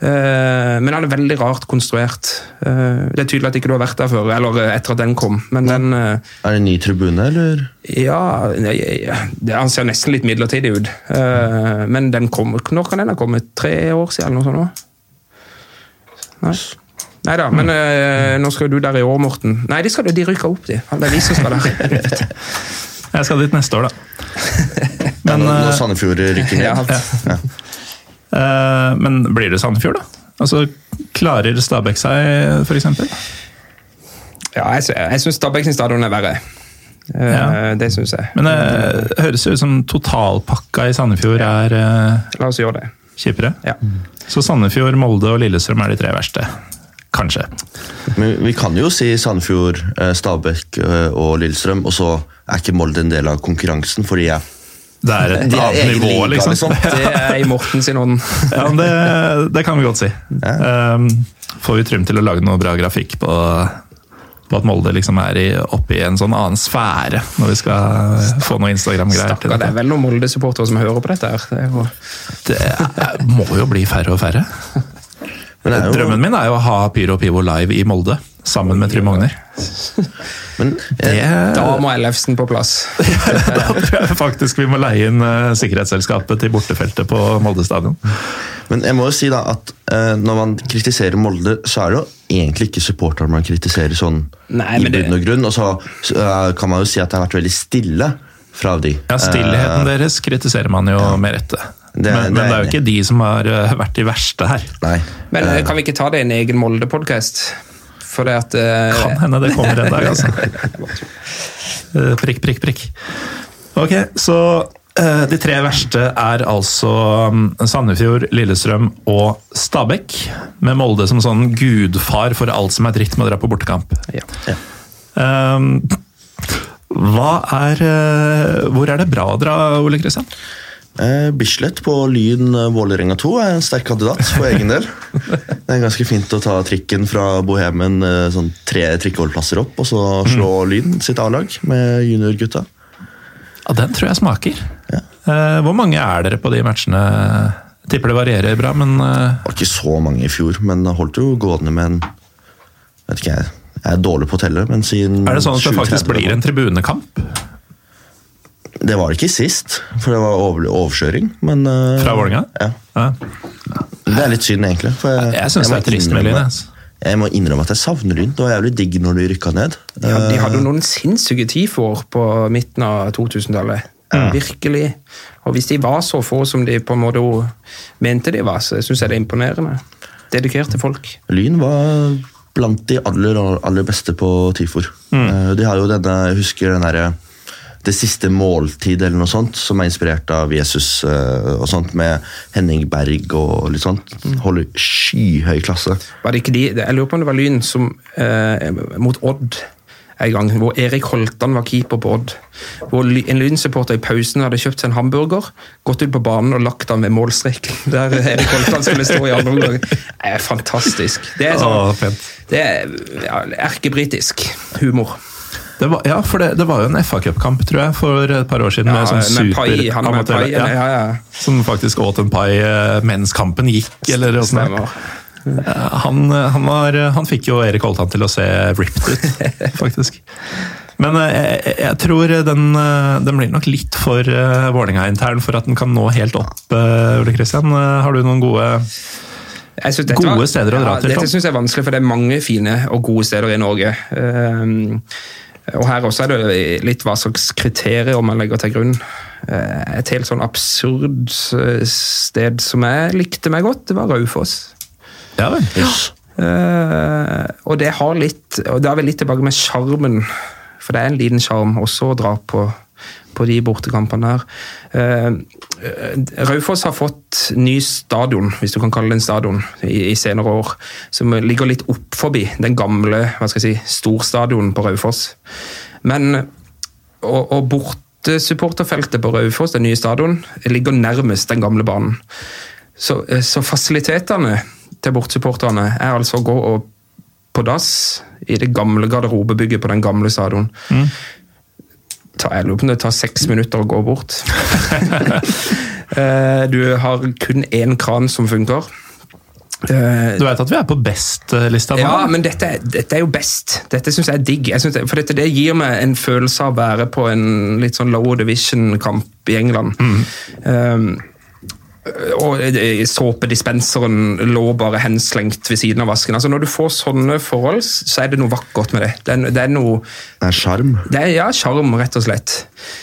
Eh, Men han er veldig rart konstruert. Eh, Det er tydelig at ikke du har vært der før, eller etter at den kom. Men den Er det en ny tribune, eller? Ja, han ser nesten litt midlertidig ut. Men den kom, når kan den ha kommet? Tre år siden, eller noe sånt? Nei. Nei da, men øh, nå skal du der i år, Morten. Nei, de, skal, de rykker opp, de. Det er vi som skal der. Jeg skal dit neste år, da. Ja, Men, når, når eh, Sandefjord rykker ned. Ja. eh, men blir det Sandefjord, da? Altså, Klarer Stabæk seg, f.eks.? Ja, jeg, jeg syns Stabæk sin stadion er verre. Eh, Ja. Det syns jeg. Men det høres jo ut som totalpakka i Sandefjord er eh, La oss gjøre det. kjipere. Ja. Så Sandefjord, Molde og Lillestrøm er de tre verste. Kanskje. Men vi kan jo si Sandefjord, eh, Stabæk eh, og Lillestrøm, og så er ikke Molde en del av konkurransen, fordi jeg Det er et er annet nivå, liksom. liksom. Det er i Morten sin ånd. Ja, men det, det kan vi godt si. Um, får vi Trym til å lage noe bra grafikk på, på at Molde liksom er i, oppe i en sånn annen sfære når vi skal få noe Instagram-greier til dette. det er vel noen Molde-supportere som hører på dette. her. Det jo... Det er- må jo bli færre og færre. Men det er jo- Drømmen min er jo å ha Pyro og Pivo live i Molde, sammen med Trym Magner. Men Det, Da må Ellefsen på plass. da tror jeg faktisk vi må leie inn eh, sikkerhetsselskapet til bortefeltet på Molde stadion. Men jeg må jo si da at eh, når man kritiserer Molde, så er det jo egentlig ikke supporterne man kritiserer sånn Nei, i bunn og grunn. Og så, så eh, kan man jo si at det har vært veldig stille fra de. Ja, Stillheten uh, deres kritiserer man jo med rette. Det- men, men det er det er jo ikke de som har eh, vært de verste her. Nei. Men uh, kan vi ikke ta det i en egen Molde-podkast? For det at uh... Kan hende det kommer en dag, altså. Prikk, prikk, prikk. Ok, så de tre verste er altså mm, Sandefjord, Lillestrøm og Stabæk. Med Molde som sånn gudfar for alt som er dritt med å dra på bortekamp. ja. Um, hva er eh, Hvor er det bra å dra, Ole Kristian? Eh, Bislett på Lyn eh, Vålerenga 2 er en sterk kandidat for egen del. Det er ganske fint å ta trikken fra Bohemen eh, sånn tre trikkeholdplasser opp, og så slå Lyn sitt A-lag med juniorgutta. Ja, Den tror jeg smaker. Eh, hvor mange er dere på de matchene? Jeg tipper det varierer bra, men eh, Det var ikke så mange i fjor, men holdt jo gående med en vet ikke jeg, jeg er dårlig på å telle, men siden er det sånn at det faktisk blir en tribunekamp Det var det ikke sist, for det var over, overkjøring. Men, eh, fra Vålerenga? Ja. Ja. Det er litt synd, egentlig. For jeg, Jeg syns det er trist med Lyn. altså. Jeg må innrømme at jeg savner Lyn. Det var jævlig digg når de rykka ned. Ja, de hadde jo noen sinnssyke TIFO-år på midten av 2000-tallet. Virkelig. Og hvis de var så få som de på en måte mente de var, så syns jeg det er imponerende. Dedikerte folk. Lyn var blant de aller, aller beste på TIFOR. Mm. Eh, De har jo denne, jeg husker den derre Det siste måltid eller noe sånt, som er inspirert av Jesus eh, og sånt, med Henning Berg og litt sånt. Mm. Holder skyhøy klasse. Var det ikke de, Jeg lurer på om det var Lyn som eh, mot Odd en gang, hvor Erik Holtan var keeper på Odd. Hvor en Lyn-supporter i pausen hadde kjøpt seg en hamburger, gått ut på banen og lagt den ved målstreken. Der Erik Holtan skulle stå i andre omgang. Det er fantastisk. Det er, sånn, det er ja, erkebritisk humor. Det var, ja, for det, det var jo en FA Cup-kamp, tror jeg, for et par år siden. Ja, med sånn superamatør- ja, ja. Som faktisk åt en pai eh, mens kampen gikk, eller åssen det han, han, var, han fikk jo Erik Holtan til å se ripped ut, faktisk. Men eh, jeg, jeg tror den, eh, den blir nok litt for uh, Vålerenga-intern for at den kan nå helt opp. Ole Kristian, Eh, har du noen gode synes Gode var- steder å dra ja, til, Dette syns jeg er vanskelig, for det er mange fine og gode steder i Norge. Og her også er det litt hva slags kriterier man legger til grunn. Eh, et helt sånn absurd eh, sted som jeg likte meg godt, det var Raufoss. Ja vel. Uh, og det har litt Og da er vi litt tilbake med sjarmen. For det er en liten sjarm også å dra på, på de bortekampene her. Eh, Raufoss har fått ny stadion, hvis du kan kalle det en stadion, i, i senere år. Som ligger litt opp forbi den gamle hva skal jeg si, storstadionen på Raufoss. Men og, og bortesupporterfeltet på Raufoss, den nye stadion, ligger nærmest den gamle banen. Så, eh, så fasilitetene til bortsupporterne er altså å gå og på dass i det gamle garderobebygget på den gamle stadion. tar, jeg lurer på om det tar seks minutter å gå bort. Eh, du har kun én kran som funker. Eh, Du vet at vi er på best-lista ja, men dette, dette er jo best. Dette syns jeg er digg. Jeg det, for dette det gir meg en følelse av å være på en litt sånn low division-kamp i England. Um, og såpedispenseren lå bare henslengt ved siden av vasken. Altså Når du får sånne forhold, så er det noe vakkert med det. Det er, det er noe Det er sjarm. ja, sjarm, rett og slett.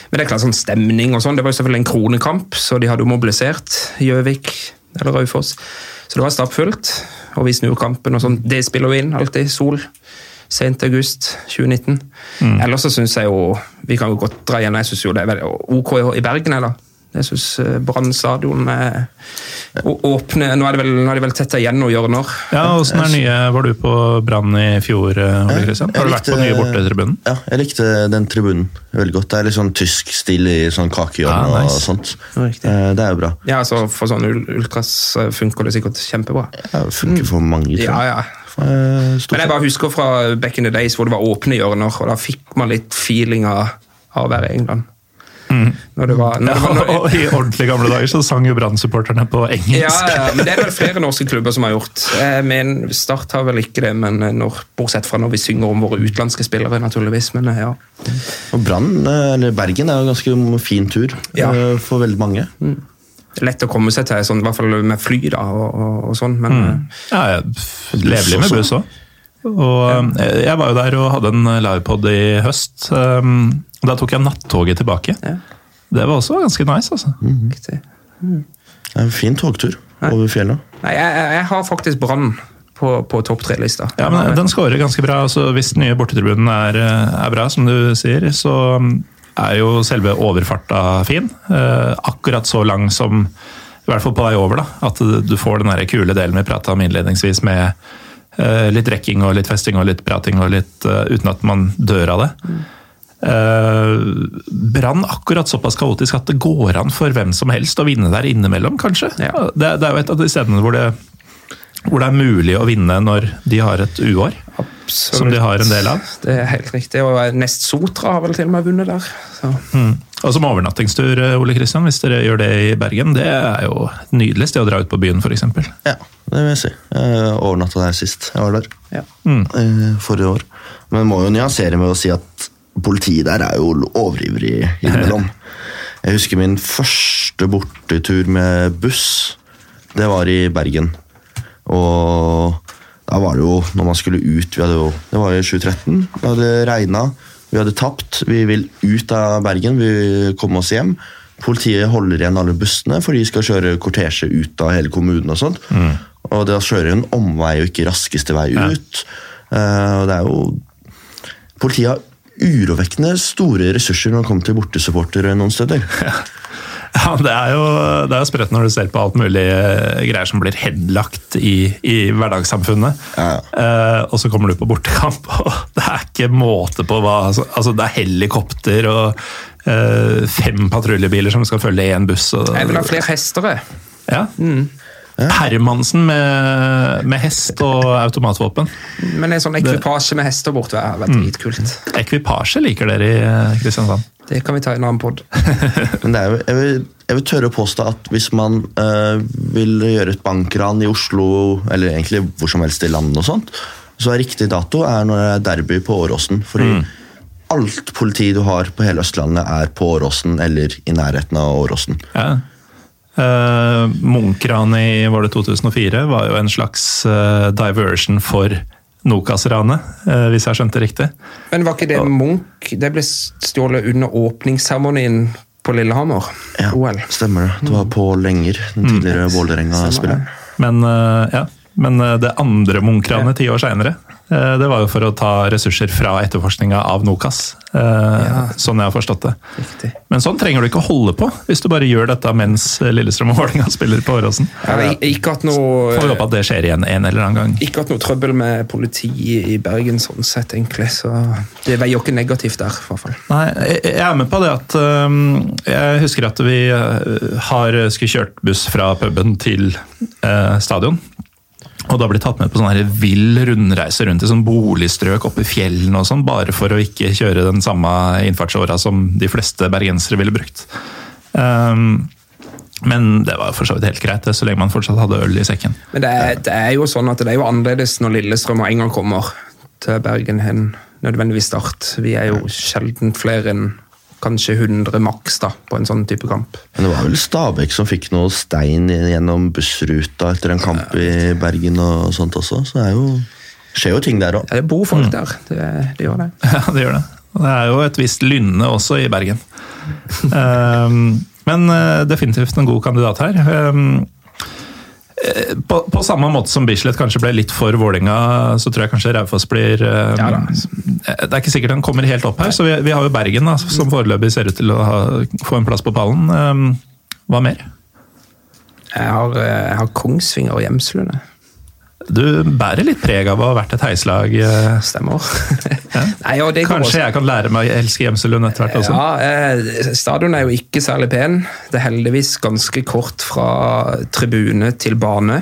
Men det er klart sånn stemning og sånn. Det var jo selvfølgelig en kronekamp, så de hadde jo mobilisert Gjøvik eller Raufoss. Så det var stappfullt. Og vi snur kampen og sånn. Det spiller vi inn alltid. Sol. Sent august 2019. Ellers så syns jeg jo Vi kan jo godt dra igjen. Jeg syns jo det er veldig OK i Bergen, eller? Jeg syns Brann stadion åpne Nå er det vel, nå er det vel tetta igjen noen hjørner. Ja, Åssen er nye Var du på Brann i fjor, eh, Ole Kristian? Har du vært på nye bortetribunen? Ja, jeg likte den tribunen veldig godt. Det er litt sånn tysk stil i sånn kakehjørne ja, nice. og sånt. Riktig. Eh, Det er jo bra. Ja, så For sånn ultras eh, funker det sikkert kjempebra. Ja, det funker for mange, tror jeg. Ja, ja. Eh, Men jeg bare husker fra back in the days hvor det var åpne hjørner, og da fikk man litt feeling av, av å være i England. Når det var, når det var når, I ordentlig gamle dager så sang jo Brann-supporterne på engelsk. ja, men det er vel flere norske klubber som har gjort. Men Start har vel ikke det, men når, bortsett fra når vi synger om våre utenlandske spillere, naturligvis. Men ja. Og Brann, eh, eller Bergen, er jo en ganske fin tur Ja. eh, for veldig mange. Er lett å komme seg til, sånn, i hvert fall med fly da, og, og, og sånn. Men mm. Ja, ja. levelig med buss òg. Og eh, jeg var jo der og hadde en livepod i høst. Um, Da tok jeg nattoget tilbake. Ja. Det var også ganske nice, altså. riktig. Det er en fin togtur over fjellet. Nei, jeg, jeg, har faktisk Brann på, på topp tre-lista. Ja, men Den scorer ganske bra. altså Hvis den nye bortetribunen er, eh, er bra, som du sier, så um, er jo selve overfarta fin. Eh, akkurat så lang som i hvert fall på vei over. da, At du får den der kule delen vi prata om innledningsvis, med eh, litt rekking og litt festing og litt prating og litt eh, uten at man dør av det. Eh, Brann akkurat såpass kaotisk at det går an for hvem som helst å vinne der innimellom, kanskje. Ja. Det, det er jo et av de stedene hvor det, hvor det er mulig å vinne når de har et uår. Som de har en del av. Det er helt riktig. Og Nest Sotra har vel til og med vunnet der. Så. Og som overnattingstur, eh, Ole Kristian, hvis dere gjør det i Bergen, det er jo et nydelig sted å dra ut på byen, f.eks. Ja, det vil jeg si. Jeg overnatta der sist jeg var der. Ja. Mm. Forrige år. Men må jo nyansere med å si at politiet der er jo overivrig innimellom. Jeg husker min første bortetur med buss. Det var i Bergen. Og da var det jo, når man skulle ut vi hadde jo, Det var i 2013. Det hadde regna. Vi hadde tapt. Vi vil ut av Bergen. Vi komme oss hjem. Politiet holder igjen alle bussene, for de skal kjøre kortesje ut av hele kommunen. Og sånt. Og da kjører kjøre en omvei og ikke raskeste vei ut. Eh, og det er jo Politiet har urovekkende store ressurser når det kommer til bortesupportere noen steder. Ja, Det er jo det er jo sprøtt når du ser på alt mulig eh, greier som blir henlagt i, i hverdagssamfunnet. Ja. Eh, og så kommer du på bortekamp, og det er ikke måte på hva altså Det er helikopter og eh, fem patruljebiler som skal følge én buss. Og, Jeg vil ha flere hester. jeg. ja. Hermansen med, med hest og automatvåpen. Men en sånn ekvipasje med hester borte har vært dritkult. Ekvipasje liker dere i eh, Kristiansand. Det kan vi ta i en annen pod. Men det er jo, jeg, vil, jeg vil tørre å påstå at hvis man øh, vil gjøre et bankran i Oslo, eller egentlig hvor som helst i landet, og sånt, så er riktig dato er når det er derby på Åråsen. Fordi alt politi du har på hele Østlandet, er på Åråsen eller i nærheten av Åråsen. Ja. Uh, Munch-ranet i var det 2004 var jo en slags uh, diversion for Nokas-ranet, eh, hvis jeg skjønte riktig. Men var ikke det Munch Det ble stjålet under åpningsseremonien på Lillehammer? Ja, OL. Stemmer det. Det var på Lenger, den tidligere Vålerenga-spilleren. Men, eh, ja. Men eh, det andre Munch-ranet ti år seinere, det var jo for å ta ressurser fra etterforskninga av Nokas. Ja. Sånn jeg har forstått det. Riktig. Men sånn trenger du ikke å holde på, hvis du bare gjør dette mens Lillestrøm og Vålerenga spiller på Åråsen. Ja, ikke hatt Får vi håpe at det skjer igjen en eller annen gang. ikke hatt noe trøbbel med politi i Bergen, sånn sett, egentlig. Så det veier jo ikke negativt der, i hvert fall. Nei, jeg er med på det at Jeg husker at vi har skulle kjørt buss fra puben til stadion. Og da blir tatt med på sånn vill rundreise rundt i sånn boligstrøk oppe i fjellene og sånn, bare for å ikke kjøre den samme innfartsåra som de fleste bergensere ville brukt. Um, men det var for så vidt helt greit, så lenge man fortsatt hadde øl i sekken. Men det er, det er jo sånn at det er jo annerledes når Lillestrøm og gang kommer til Bergen enn nødvendigvis Start. Vi er jo sjelden flere enn kanskje 100 maks da, på en sånn type kamp. Men det var vel Stabæk som fikk noe stein gjennom bussruta etter en kamp i Bergen og sånt også, så det er jo skjer jo ting der òg. Ja, det bor folk der, det, det gjør det. Ja, det gjør det. Det er jo et visst lynne også i Bergen. um, men uh, definitivt en god kandidat her. Um, eh, på, på, samme måte som Bislett kanskje ble litt for Vålinga, så tror jeg kanskje Raufoss blir um, ja, Det er ikke sikkert han kommer helt opp her, så vi, vi har jo Bergen, da, som foreløpig ser ut til å ha, få en plass på pallen. Hva mer? Jeg har, eh, jeg har Kongsvinger og Hjemslund. Du bærer litt preg av å ha vært et heislag. eh, Stemmer. Ja. Nei, Kanskje jeg kan lære meg å elske Gjemselund etter hvert også? Ja, eh, Stadion er jo ikke særlig pen. Det er heldigvis ganske kort fra tribune til bane,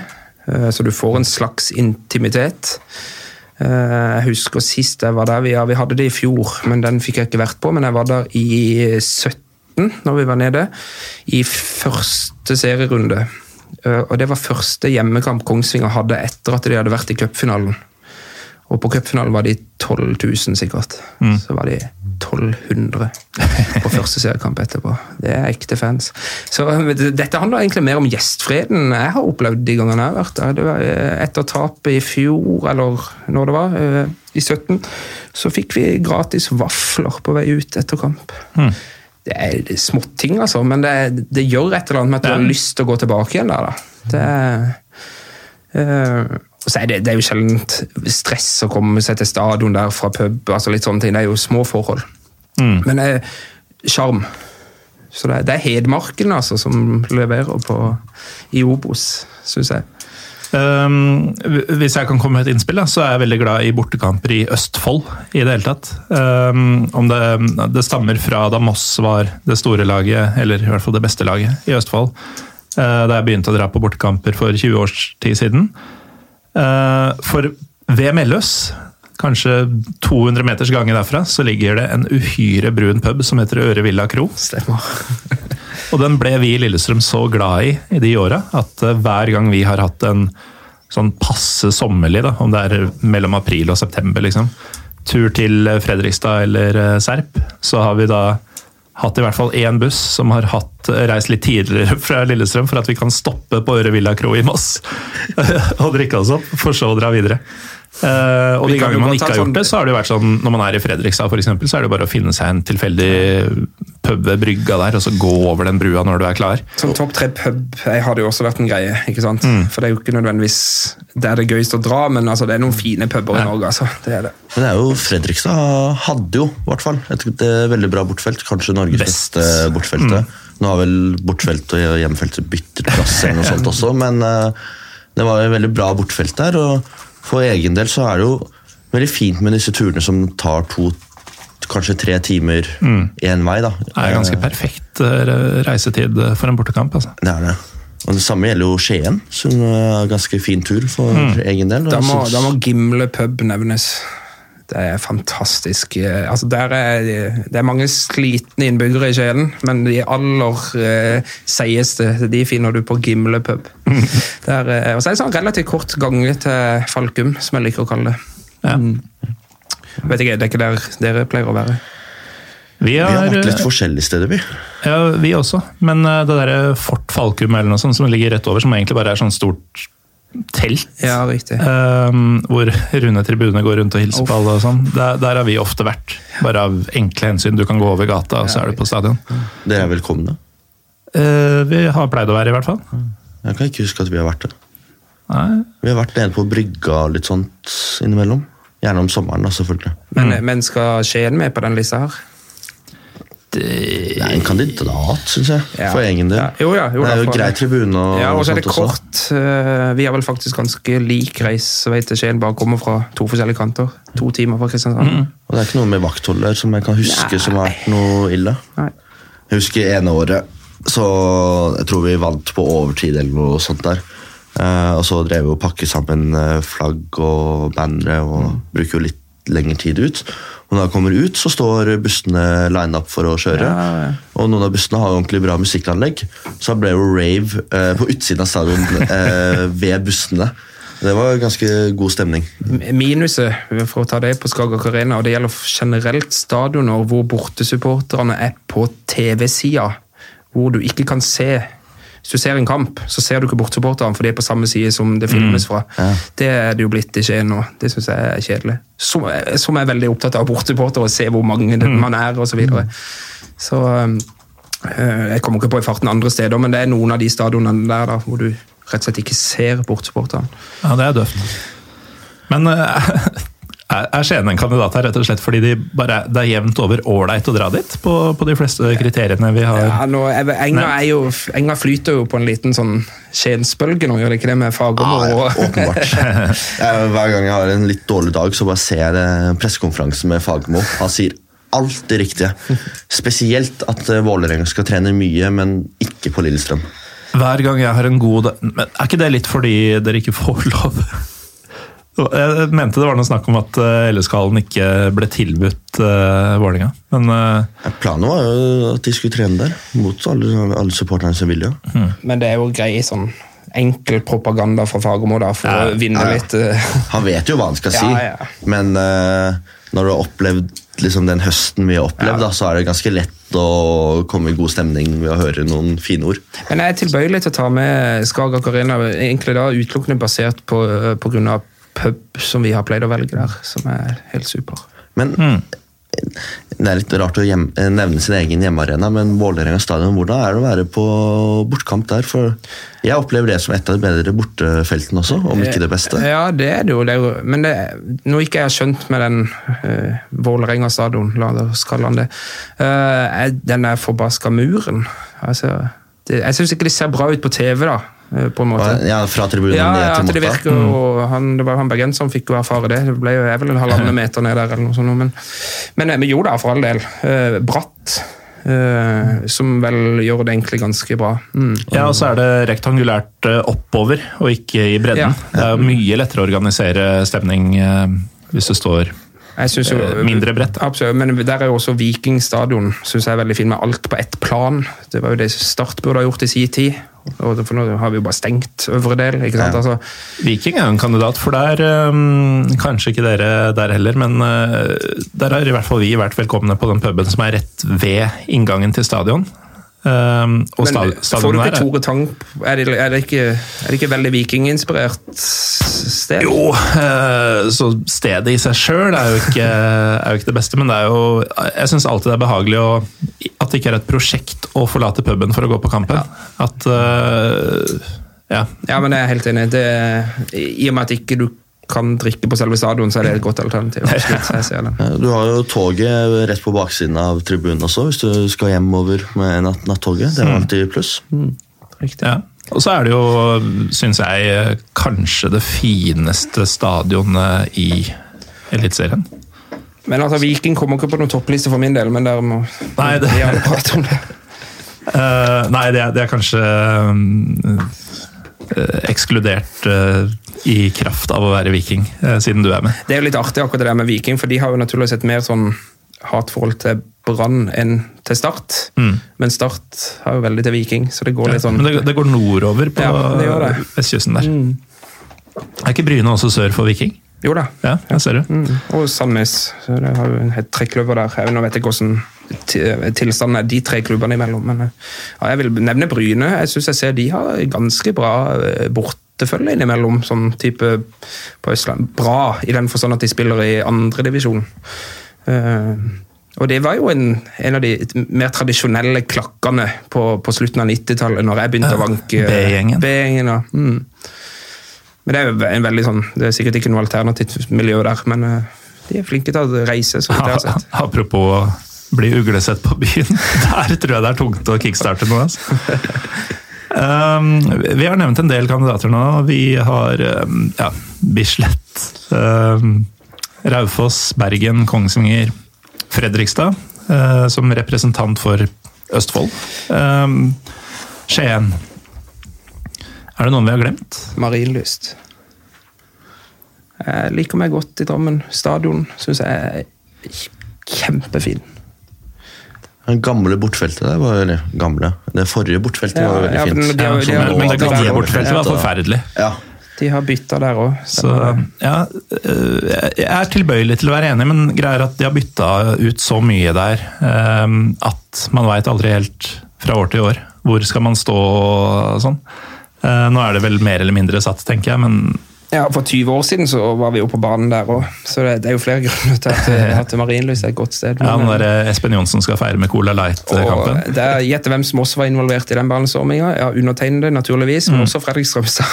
eh, så du får en slags intimitet. Jeg husker sist jeg var der, vi, ja, vi hadde det i fjor, men den fikk jeg ikke vært på. Men jeg var der i 17, når vi var nede, i første serierunde. Eh, Og det var første hjemmekamp Kongsvinger hadde etter at de hadde vært i cupfinalen. Og på cupfinalen var de 12 000 sikkert. Så var de 1200 på første seriekamp etterpå. Det er ekte fans. Så dette handler egentlig mer om gjestfreden jeg har opplevd de gangene jeg har vært der. Det var eh, Etter tapet i fjor, eller når det var, eh, i 17, så fikk vi gratis vafler på vei ut etter kamp. Er det er småting, altså, men det, det gjør et eller annet med at du har lyst til å gå tilbake igjen der. da. Det så er det, det er jo sjelden stress å komme seg til stadion der fra pub. altså litt sånne ting, Det er jo små forhold. Men eh, sjarm. Så det, er- det er Hedmarken altså, som leverer på i Obos, syns jeg. Um, hvis jeg kan komme med et innspill, så er jeg veldig glad i bortekamper i Østfold. i Det hele tatt. Um, om det, det stammer fra da Moss var det store laget, eller i hvert fall det beste laget i Østfold. Uh, da jeg begynte å dra på bortekamper for 20 års tid siden. Uh, for ved Melløs, kanskje 200 meters gange derfra, så ligger det en uhyre brun pub som heter Øre Villa Kro. Stemmer. Og den ble vi i Lillestrøm så glad i i de åra at eh, hver gang vi har hatt en sånn passe sommerlig, da, om det er mellom april og september, liksom, tur til Fredrikstad eller eh, Serp, så har vi da hatt i hvert fall én buss som har hatt, eh, reist litt tidligere fra Lillestrøm for at vi kan stoppe på Øre Villa Kro i Moss og drikke oss opp, for så å dra videre. Eh, og de gangene man ikke har sånn- gjort det, så har det vært sånn når man er i Fredrikstad for eksempel, så er det bare å finne seg en tilfeldig pub ved brygga der, og så gå over den brua når du er klar. Sånn Topp tre pub jeg hadde jo også vært en greie. ikke sant? For det er jo ikke nødvendigvis det er det gøyeste å dra, men altså, det er noen fine puber i Norge. altså. Det er det. Men det er jo, Fredrikstad hadde jo i hvert fall et, et veldig bra bortfelt. Kanskje Norges Best. beste Mm. Nå har vel bortfelt og hjemfeltet byttet plass, eller noe sånt også, men uh, det var jo veldig bra bortfelt der. og For egen del så er det jo veldig fint med disse turene som tar to, kanskje tre timer én vei. da. Det er ganske perfekt eh, reisetid for en bortekamp. altså. Det er det. Og Det samme gjelder jo Skien, som er en ganske fin tur for egen del. Da må, da må Gimle pub nevnes. Det er fantastisk. Eh, Altså, der er, det er mange slitne innbyggere i Kjelen, men de aller eh, seigeste de finner du på Gimle pub. Der, eh, og så er det sånn relativt kort gange til Falkum, som jeg liker å kalle det. Ja. Vet ikke, Det er ikke der dere pleier å være. Vi Vi har vært litt forskjellige steder, vi. ja, vi også, men eh, det derre Fort Falkum eller noe sånt som ligger rett over, som egentlig bare er sånn stort telt. Ja, riktig. Um, hvor runde tribunene går rundt og hilser på alle og sånn. Der, der har vi ofte vært. Bare av enkle hensyn. Du kan gå over gata, og så er du på stadion. Dere er velkomne. Uh, vi har pleid å være, i hvert fall. Jeg kan ikke huske at vi har vært det. Nei, Vi har vært nede på brygga litt sånt innimellom. Gjerne om sommeren, da, selvfølgelig. Men, men skal Skien med på den lista her? Det er en kandidat, syns jeg. Ja. For egen del. Ja, jo, ja, jo, det er jo grei tribune og, Ja, og så er det kort. også. Eh, Vi har vel faktisk ganske lik reisevei til Skien, bare kommer fra to forskjellige kanter. To timer fra Kristiansand. Og det er ikke noe med vaktholder som jeg kan huske som har vært noe ille. Nei. Jeg husker ene året, så jeg tror vi vant på overtid eller noe sånt der. Eh, og så drev vi og pakket sammen eh, flagg og bannere og bruker jo litt lengre tid ut. Og når jeg kommer ut, så står bussene line up for å kjøre. Og noen av bussene har ordentlig bra musikkanlegg, så da ble det jo rave eh, på utsiden av stadion eh, ved bussene. Det var ganske god stemning. Minuset for å ta det på Skagerrak Arena, og det gjelder generelt stadioner hvor bortesupporterne er på TV-sida, hvor du ikke kan se Hvis du ser en kamp, så ser du ikke bortsupporterne, for de er på samme side som det filmes fra. Det er det jo blitt i Skien nå. Det syns jeg er kjedelig. Som, som er veldig opptatt av bortsupportere, og se hvor mange mm. man er, osv. Så, videre. så øh, Jeg kommer ikke på i farten andre steder, men det er noen av de stadionene der da, hvor du rett og slett ikke ser bortsupporterne. Ja, det er døvt. Men eh, er Skien en kandidat her rett og slett fordi de bare, det er jevnt over ålreit å dra dit? På, på de fleste kriteriene vi har? Ja, nå, Enga, er jo, Enga flyter jo på en liten sånn Skiensbølge nå, gjør det ikke det med Fagermo? Ah, ja, åpenbart. Hver gang jeg har en litt dårlig dag, så bare ser jeg det pressekonferansen med Fagermo. Han sier alt det riktige. Spesielt at eh, Vålerenga skal trene mye, men ikke på Lillestrøm. Hver gang jeg har en god dag Men er ikke det litt fordi dere ikke får lov? Jeg mente det var noe snakk om at eh, LSK-hallen ikke ble tilbudt uh, Vålerenga. Men uh, Planen var jo at de skulle trene der, mot alle, alle supporterne som ville. Ja. Men det er jo grei sånn enkel propaganda fra Fagermo da, for Ja, å vinne ja, ja. litt Han vet jo hva han skal si, Ja, ja. men uh, når du har opplevd liksom, den høsten vi har opplevd, Ja. da, så er det ganske lett å komme i god stemning ved å høre noen fine ord. Men jeg er tilbøyelig til å ta med Skagerrak Arena, egentlig da utelukkende basert på, på grunn av pub som vi har pleid å velge der, som er helt super. Men det er litt rart å hjem, eh, nevne sin egen hjemmearena, men Vålerenga stadion, hvordan er det å være på bortkamp der? For jeg opplever det som et av de bedre bortefeltene også, om ikke det beste. Ja, det er det jo. Det er jo men det, noe ikke jeg har skjønt med den uh, Vålerenga stadion, la oss kalle den det, uh, den der forbaska muren. Altså, det, jeg syns ikke det ser bra ut på TV, da. Eh, På en måte. Ja, fra tribunen Ja, ned ja, til at det Motta. virker jo han, Det var han bergenseren fikk jo erfare det. Det ble jo jeg vel en halvannen meter ned der, eller noe sånt. Men, men, men jo da, for all del. Eh, bratt. Uh, som vel gjør det egentlig ganske bra. Mm. ja, og så er det rektangulært eh, oppover, og ikke i bredden. Ja. Det er mye lettere å organisere stemning uh, hvis det står jo, Eh, mindre bredt. Absolutt, men der er jo også Viking stadion synes jeg er veldig fin, med alt på ett plan. Det var jo det Start burde ha gjort i sin tid. Og for nå har vi jo bare stengt øvre del. ikke sant? Ja. Altså, Viking er jo en kandidat, for der um, Kanskje ikke dere der heller, men uh, der har i hvert fall vi vært velkomne på den puben som er rett ved inngangen til stadion. Eh, og men får du ikke er- Tore Tang Er det, er det, ikke, er det ikke veldig vikinginspirert sted? Jo, eh, så stedet i seg sjøl er, er jo ikke det beste, men det er jo Jeg syns alltid det er behagelig å, at det ikke er et prosjekt å forlate puben for å gå på kampen. At uh, Ja. Ja, men jeg er helt enig. Det, I og med at ikke du kan drikke på selve stadion, så er det et godt alternativ. Absolutt, jeg ser Du har jo toget rett på baksiden av tribunen også, hvis du skal hjemover med natt nattoget. Det er Mm. alltid pluss. Riktig. ja. Og så er det jo, syns jeg, kanskje det fineste stadionet i Eliteserien. Men altså, Viking kommer ikke på noen toppliste for min del, men der må Nei, det- prate om det. Uh, nei, det er, det er kanskje eh, ekskludert eh, i kraft av å være viking, eh, siden du er med. Det er jo litt artig akkurat det der med Viking, for de har jo naturligvis et mer sånn hatforhold til Brann enn til Start. Men Start har jo veldig til Viking, så det går litt sånn Men det, det går nordover på Ja, det det. vestkysten der. Er ikke Bryne også sør for Viking? Jo da. Ja, jeg ser det. Mm. Og Sandnes. Så det har jo en helt tre der. Jeg, vet ikke hvordan tilstanden er de tre klubbene imellom, men eh, ja, jeg vil nevne Bryne. Jeg syns jeg ser de har ganske bra eh, bortefølge innimellom, sånn type på Østland. Bra i den forstand at de spiller i andredivisjon. Uh, og det var jo en, en av de mer tradisjonelle klakkene på, på slutten av 90-tallet, når jeg begynte å vanke B-gjengen. B-gjengen, ja. Mm. Men det er jo en veldig sånn, det er sikkert ikke noe alternativt miljø der, men eh, de er flinke til å reise, så vidt jeg har sett. Apropos bli uglesett på byen. Der tror jeg det er tungt å kickstarte noe. Altså. Um, vi har nevnt en del kandidater nå. Vi har um, ja, Bislett, um, Raufoss, Bergen, Kongsvinger, Fredrikstad uh, som representant for Østfold. Um, Skien. Er det noen vi har glemt? Marienlyst. Jeg liker meg godt i Drammen. Stadion syns jeg er kjempefin. Den gamle bortfeltet der var eller, gamle. Det forrige bortfeltet Ja, var veldig ja, fint. men de de, de Som Men det gamle bortfeltet var forferdelig. Ja. De har bytta der òg. Ja, øh, jeg er tilbøyelig til å være enig, men greier at de har bytta ut så mye der øh, at man veit aldri helt fra år til år hvor skal man stå og sånn. Eh, Nå er det vel mer eller mindre satt, tenker jeg, men Ja, For 20 år siden så var vi jo på banen der òg, så det, det er jo flere grunner til at, at Marienlyst er et godt sted. ja, Men, er der Espen Johnsen skal feire med Cola Light-kampen. er Gjette hvem som også var involvert i den banesorminga. Ja, undertegnede, naturligvis, men også Fredrik Strømstad.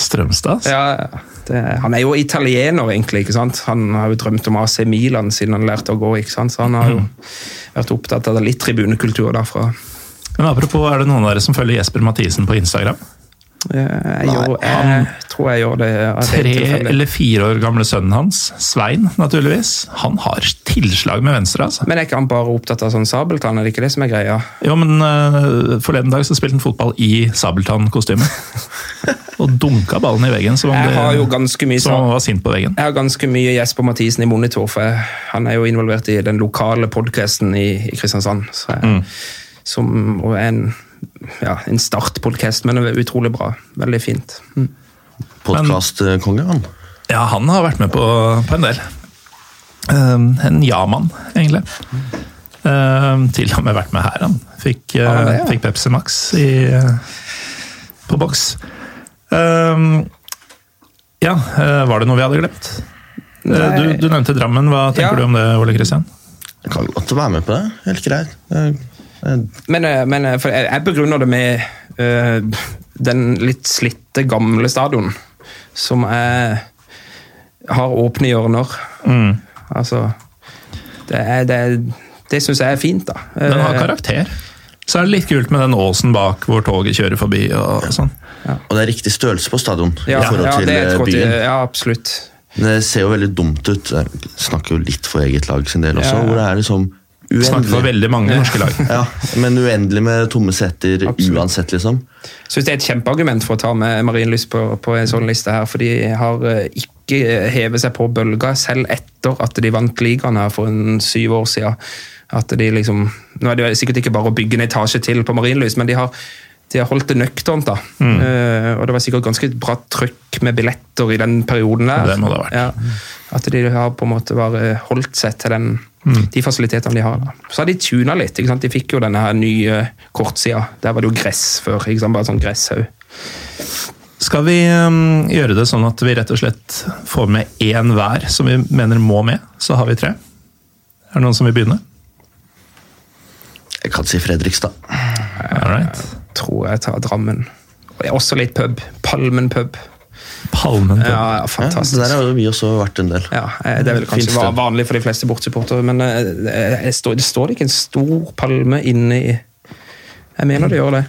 Strømstad? altså. Ja, ja. det, han er jo italiener, egentlig. ikke sant? Han har jo drømt om AC Milan siden han lærte å gå. ikke sant? Så han har jo vært opptatt av litt tribunekultur derfra. Men apropos, er det noen av dere som følger Jesper Mathisen på Instagram? Jeg, gjør, jeg tror jeg gjør det. Tre eller fire år gamle sønnen hans, Svein naturligvis, han har tilslag med venstre. altså. Men er ikke han bare opptatt av sånn sabeltann? Er det ikke det som er greia? Jo, men uh, Forleden dag så spilte han fotball i sabeltannkostyme. og dunka ballen i veggen som om, det, har jo ganske mye som om han var sint på veggen. Jeg har ganske mye Jesper Mathisen i monitor, for jeg, han er jo involvert i den lokale podkasten i, i Kristiansand. Så jeg, Som og en, ja, en startpodkast, men utrolig bra. Veldig fint. Mm. Podkastkonge, han. Ja, han har vært med på, på en del. Um, en ja-mann, egentlig. Um, til og med vært med her, han. Fikk, uh, ah, ja. fikk Pepsi Max i, uh, på boks. Um, ja, uh, var det noe vi hadde glemt? Uh, du, du nevnte Drammen. Hva tenker Ja. du om det, Ole Kristian? Jeg kan godt være med på det. Helt greit. Men, eh, men eh, for jeg, begrunner det med uh, den litt slitte, gamle stadion, som er, har åpne hjørner. Altså Det, er- det, det syns jeg er fint, da. Den har karakter. Så er det litt kult med den åsen bak hvor toget kjører forbi. og sånn. Og det er riktig størrelse på stadion ja, i forhold ja, til byen. Ja, absolutt. Det ser jo veldig dumt ut. Jeg snakker jo litt for eget lag sin del også, Ja. hvor det er liksom Snakker for veldig mange norske lag. Ja, men uendelig med tomme setter Absolutt. uansett, liksom. synes det er et kjempeargument for å ta med Marienlyst på, på en sånn liste her, for de har eh, ikke hevet seg på bølga selv etter at de vant ligaen her for en syv år siden. At de liksom, nå er det jo sikkert ikke bare å bygge en etasje til på Marienlyst, men de har, de har holdt det nøkternt. da. Eh, og det var sikkert ganske bra trykk med billetter i den perioden der. Det må det ha vært. Ja, at de har på en måte bare holdt seg til den, de fasilitetene de har. da. Så har de tuna litt. ikke sant? De fikk jo denne her nye kortsida. Der var det jo gress før. ikke sant? Bare sånn gresshaug. Skal vi um, gjøre det sånn at vi rett og slett får med én hver som vi mener må med? Så har vi tre. Er det noen som vil begynne? Jeg kan si Fredrikstad. All right. Tror jeg tar Drammen. Og det er også litt pub. Palmen pub. Palmen. Ja, ja Ja, det der har jo vi også vært en del. Ja, eh, Det er vel kanskje sted. vanlig for de fleste bortsupportere, men eh, det står, det står ikke en stor palme inne i Jeg mener det gjør det.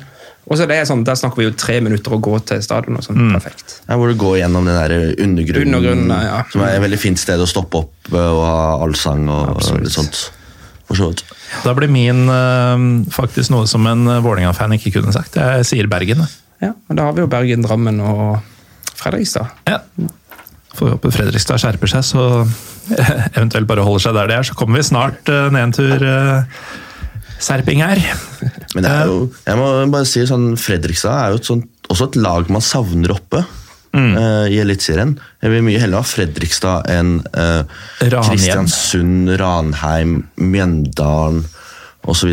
Og så er sånn, Der snakker vi jo tre minutter å gå til stadion. og sånn, Perfekt. Ja, hvor du går gjennom den der undergrunnen, Undergrunnen, ja. som er et veldig fint sted å stoppe opp eh, og ha allsang og Absolutt. litt sånt. Da blir min faktisk noe som en Vålerenga-fan ikke kunne sagt. Jeg sier Bergen. Ja, men Da har vi jo Bergen, Drammen og Fredrikstad. Ja. Får håpe Fredrikstad skjerper seg, så eventuelt bare holder seg der de er. Så kommer vi snart uh, ned en tur uh, serping her. Men det er jo, jeg må bare si sånn, Fredrikstad er jo et sånt, også et lag man savner oppe eh, i Eliteserien. Jeg vil mye heller ha Fredrikstad enn uh. Kristiansund, Ranheim, Mjøndalen osv.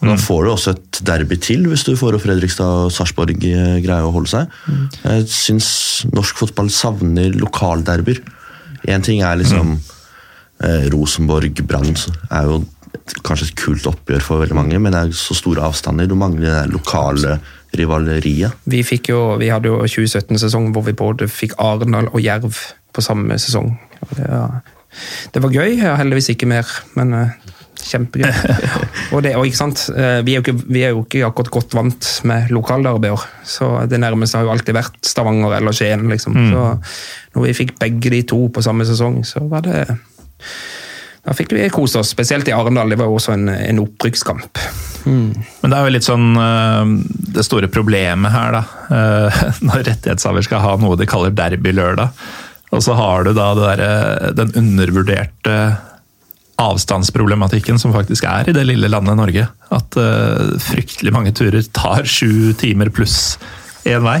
Da får du også et derby til hvis du får Fredrikstad og Sarpsborg eh, greier å holde seg. Jeg syns norsk fotball savner lokalderbyer. Én ting er liksom eh, Rosenborg, Brann er jo kanskje et kult oppgjør for veldig mange, men det er så store avstander. Du mangler det lokale rivaleriet. Vi, jo, vi hadde jo 2017-sesong hvor vi både fikk Arendal og Jerv på samme sesong. Det, ja, det var gøy, heldigvis ikke mer, men eh, kjempegøy. og, det, og ikke sant, eh, vi er, jo ikke, vi er jo ikke akkurat godt vant med lokaldarbeider, så det nærmeste har jo alltid vært Stavanger eller Skien. liksom. Så når vi fikk begge de to på samme sesong, så var det da fikk vi kose oss, spesielt i Arendal. Det var jo også en, en opprykkskamp. Men det er jo litt sånn eh, Det store problemet her, da. eh, Når rettighetshaver skal ha noe de kaller derby-lørdag, og så har du da det derre- den undervurderte avstandsproblematikken som faktisk er i det lille landet Norge. At uh, fryktelig mange turer tar sju timer pluss én vei.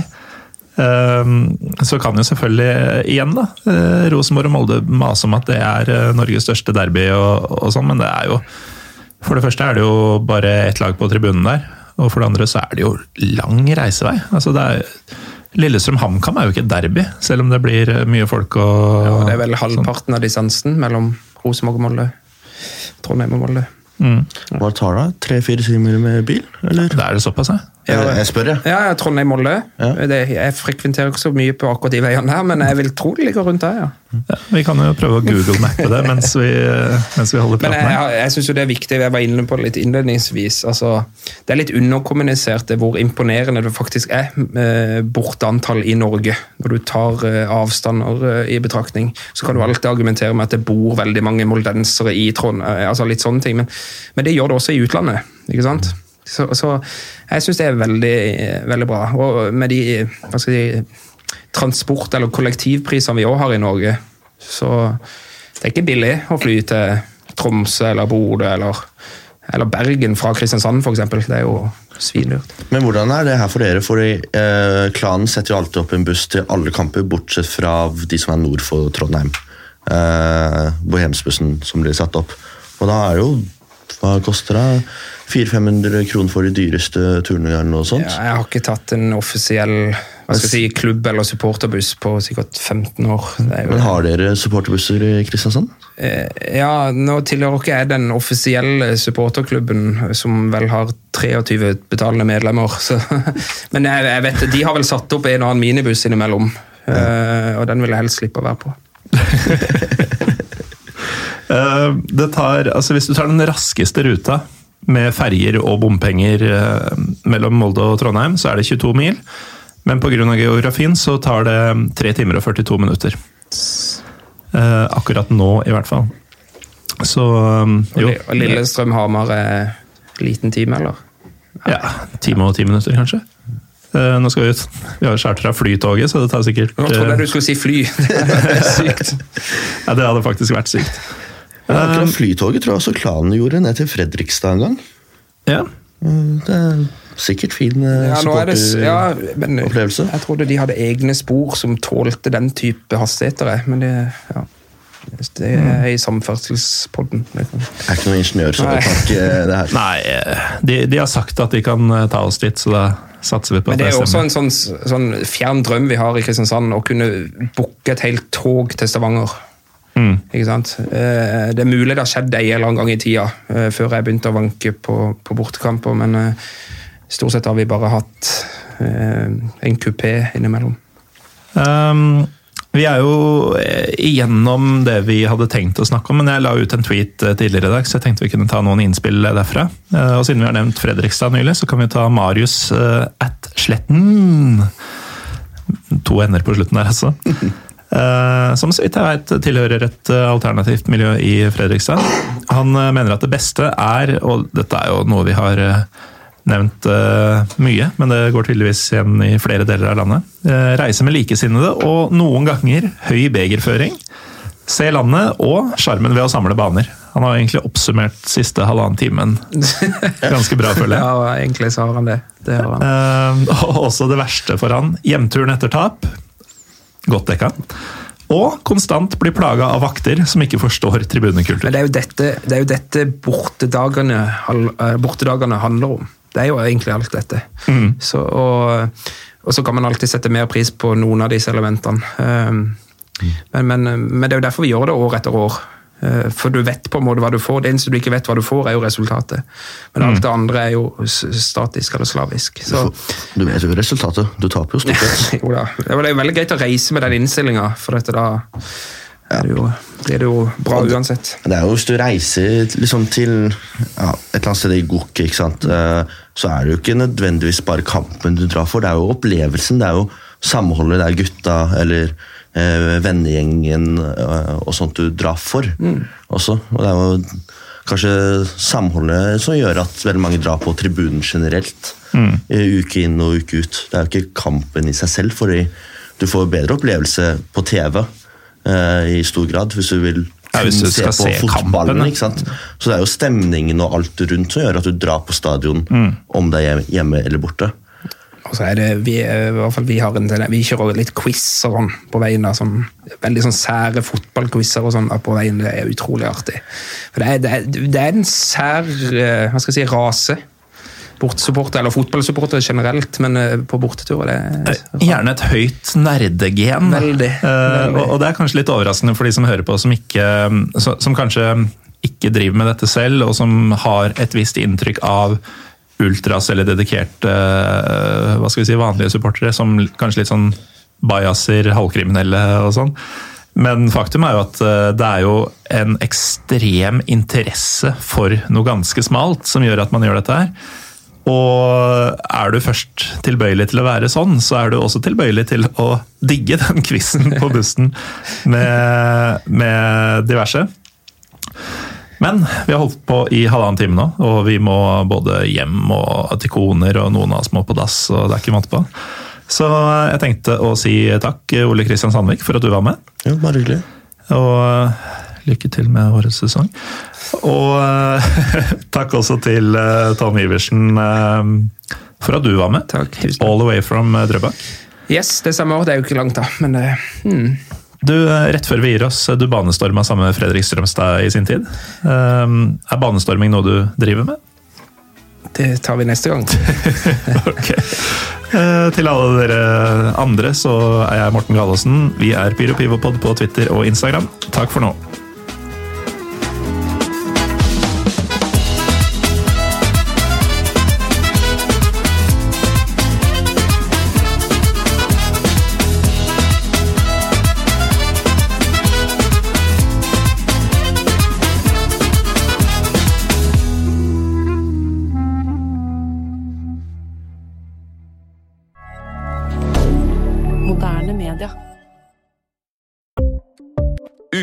Uh, så kan jo selvfølgelig eh, igjen da, uh, Rosenborg og Molde mase om at det er Norges største derby, og, og sånn, men det er jo For det første er det jo bare ett lag på tribunen der, og for det andre så er det jo lang reisevei. Altså det er Lillestrøm-HamKam er jo ikke et derby, selv om det blir mye folk og ja, det er vel sånn. halvparten av distansen mellom Rosenborg og Molde. Trondheim og Molde. Mm. Hva tar det? Tre-fire timer med bil, eller? Det er det såpass, ja. Jeg, jeg spør, jeg. Ja, ja Trondheim-Molde. Ja. Jeg frekventerer ikke så mye på akkurat de veiene her, men jeg vil tro det ligger rundt der, ja. ja. Vi kan jo prøve å google-mappe det mens vi, mens vi holder Men praten jeg, her. jeg, jeg syns jo det er viktig, jeg var inne på det litt innledningsvis. altså Det er litt underkommunisert hvor imponerende det faktisk er med borteantall i Norge. Når du tar eh, avstander eh, i betraktning, så kan du alltid argumentere med at det bor veldig mange moldensere i Trond. eh, altså litt sånne ting, men, men det gjør det også i utlandet. ikke sant? Så, så jeg syns det er veldig, veldig bra. Og med de hva skal si, transport- eller kollektivprisene vi òg har i Norge, så det er ikke billig å fly til Tromsø eller Bodø eller, eller Bergen fra Kristiansand f.eks. Det er jo svindyrt. Men hvordan er det her for dere? Fordi eh, Klanen setter jo alltid opp en buss til alle kamper, bortsett fra de som er nord for Trondheim. Eh, Bohemsbussen som blir satt opp. Og da er det jo Hva koster det? 400-500 kroner for de dyreste turene og noe sånt? Ja, jeg har ikke tatt en offisiell hva skal jeg si, klubb- eller supporterbuss på sikkert 15 år. Det er jo, Men har dere supporterbusser i Kristiansand? Eh, ja, nå tilhører ikke jeg den offisielle supporterklubben som vel har 23 betalende medlemmer. Så. Men jeg, jeg vet, de har vel satt opp en og annen minibuss innimellom. eh, Og den vil jeg helst slippe å være på. Eh, Det tar, altså hvis du tar den raskeste ruta med ferjer og bompenger eh, mellom Molde og Trondheim, så er det 22 mil. Men pga. geografien så tar det 3 timer og 42 minutter. Eh, akkurat nå, i hvert fall. Så um, jo. Og Lillestrøm-Hamar er liten time, eller? Ja, time og ti minutter, kanskje. Eh, nå skal Vi ut. Vi har chartra Flytoget, så det tar sikkert Nå trodde eh, jeg du skulle si fly. Det er sykt. ja, Det hadde faktisk vært sykt. Ja, akkurat Flytoget tror jeg også Klanen gjorde ned til Fredrikstad en gang. Ja, Mm, Det er sikkert fin eh, Ja, nå er det, s- ja. Jeg trodde de hadde egne spor som tålte den type hastigheter. Men det, ja. det er i samferdselspodden. Det Jeg er ikke noen ingeniør, så jeg kan ikke det her. Nei, eh, de, de har sagt at de kan eh, ta oss dit, så da satser vi på Men at det det er jo også en sånn, sånn fjern drøm vi har i Kristiansand, å kunne booke et helt tog til Stavanger. Mm. Ikke sant? Eh, Det er mulig det har skjedd en eller annen gang i tida, eh, før jeg begynte å vanke på, på bortekamper, men eh, stort sett har vi bare hatt eh, en kupé innimellom. Um, vi er jo igjennom det vi hadde tenkt å snakke om, men jeg la ut en tweet tidligere i dag, så jeg tenkte vi kunne ta noen innspill derfra. Og siden vi har nevnt Fredrikstad nylig, så kan vi ta Marius at Sletten. To ender på slutten der, altså. Eh, Som så vidt jeg vet tilhører et eh, alternativt miljø i Fredrikstad. Han eh, mener at det beste er, og dette er jo noe vi har nevnt mye, men det går tydeligvis igjen i flere deler av landet. Reise med likesinnede og noen ganger høy begerføring. Se landet og sjarmen ved å samle baner. Han har egentlig oppsummert siste halvannen timen ganske bra, føler jeg. Ja, egentlig så har han det. Det har han. Eh, og også det verste for han. Hjemturen etter tap. Godt dekka. Og konstant blir plaga av vakter som ikke forstår tribunekultur. Men det er jo dette, det er jo dette bortedagene, eh, bortedagene handler om. Det er jo egentlig alt dette. Så, og, og så kan man alltid sette mer pris på noen av disse elementene. Um, men, men, men det er jo derfor vi gjør det år etter år. Uh, For du vet på en måte hva du får. Det eneste du ikke vet hva du får, er jo resultatet. Men alt det andre er jo statisk eller slavisk. Så Du vet jo resultatet. Du taper jo stort sett. jo da. Det er veldig greit å reise med den innstillinga, for dette da er det jo, det jo bra uansett. Det er jo Hvis du reiser liksom til ja, et eller annet sted i Gok, ikke sant? eh, så er det jo ikke nødvendigvis bare kampen du drar for. Det er jo opplevelsen, det er jo samholdet, det er gutta eller eh, vennegjengen eh, og sånt du drar for. også. Og det er jo kanskje samholdet som gjør at veldig mange drar på tribunen generelt. eh, Uke inn og uke ut. Det er jo ikke kampen i seg selv, fordi du får bedre opplevelse på TV eh, i stor grad hvis du vil Ja, hvis du se skal se fotballen. kampen, ikke sant? Så det er jo stemningen og alt rundt som gjør at du drar på stadion, Mm. om det er hjemme eller borte. Og så er det, vi, eh, i hvert fall vi, har en, vi kjører litt quiz og sånn på veien. da, sånn, Veldig sånn sære fotballquizer og sånn på veien. Det er utrolig artig. For det er, det er, det er en sær eh, hva skal jeg si, rase. Bortsupporter, eller fotballsupporter generelt, men eh, på borteturer det er Gjerne et høyt nerdegen. Veldig, veldig. og, og det er kanskje litt overraskende for de som hører på, som, ikke, som, som kanskje ikke driver med dette selv, og som har et visst inntrykk av ultras eller dedikerte eh, hva skal vi si, vanlige supportere, som kanskje litt sånn bajaser, halvkriminelle og sånn. Men faktum er jo at eh, det er jo en ekstrem interesse for noe ganske smalt som gjør at man gjør dette her. Og er du først tilbøyelig til å være sånn, så er du også tilbøyelig til å digge den quizen på bussen med, med diverse. Men vi har holdt på i halvannen time nå, og vi må både hjem og til koner, og noen av oss må på dass, og det er ikke måte på. Så jeg tenkte å si takk, Ole Kristian Sandvik, for at du var med. Jo, bare hyggelig. Og eh, lykke til med årets sesong. Og eh, takk også til eh, Tom Iversen for at du var med. Takk. All the way from Drøbak. Yes, det samme år. Det er jo ikke langt, da. Men det hmm. Du, eh, Rett før vi gir oss, du banestorma sammen med Fredrik Strømstad i sin tid. Eh, Er banestorming noe du driver med? det tar vi neste gang. Ok. Eh, Til alle dere andre så er jeg Morten Galaasen. Vi er Pyro Pivopod på Twitter og Instagram. Takk for nå.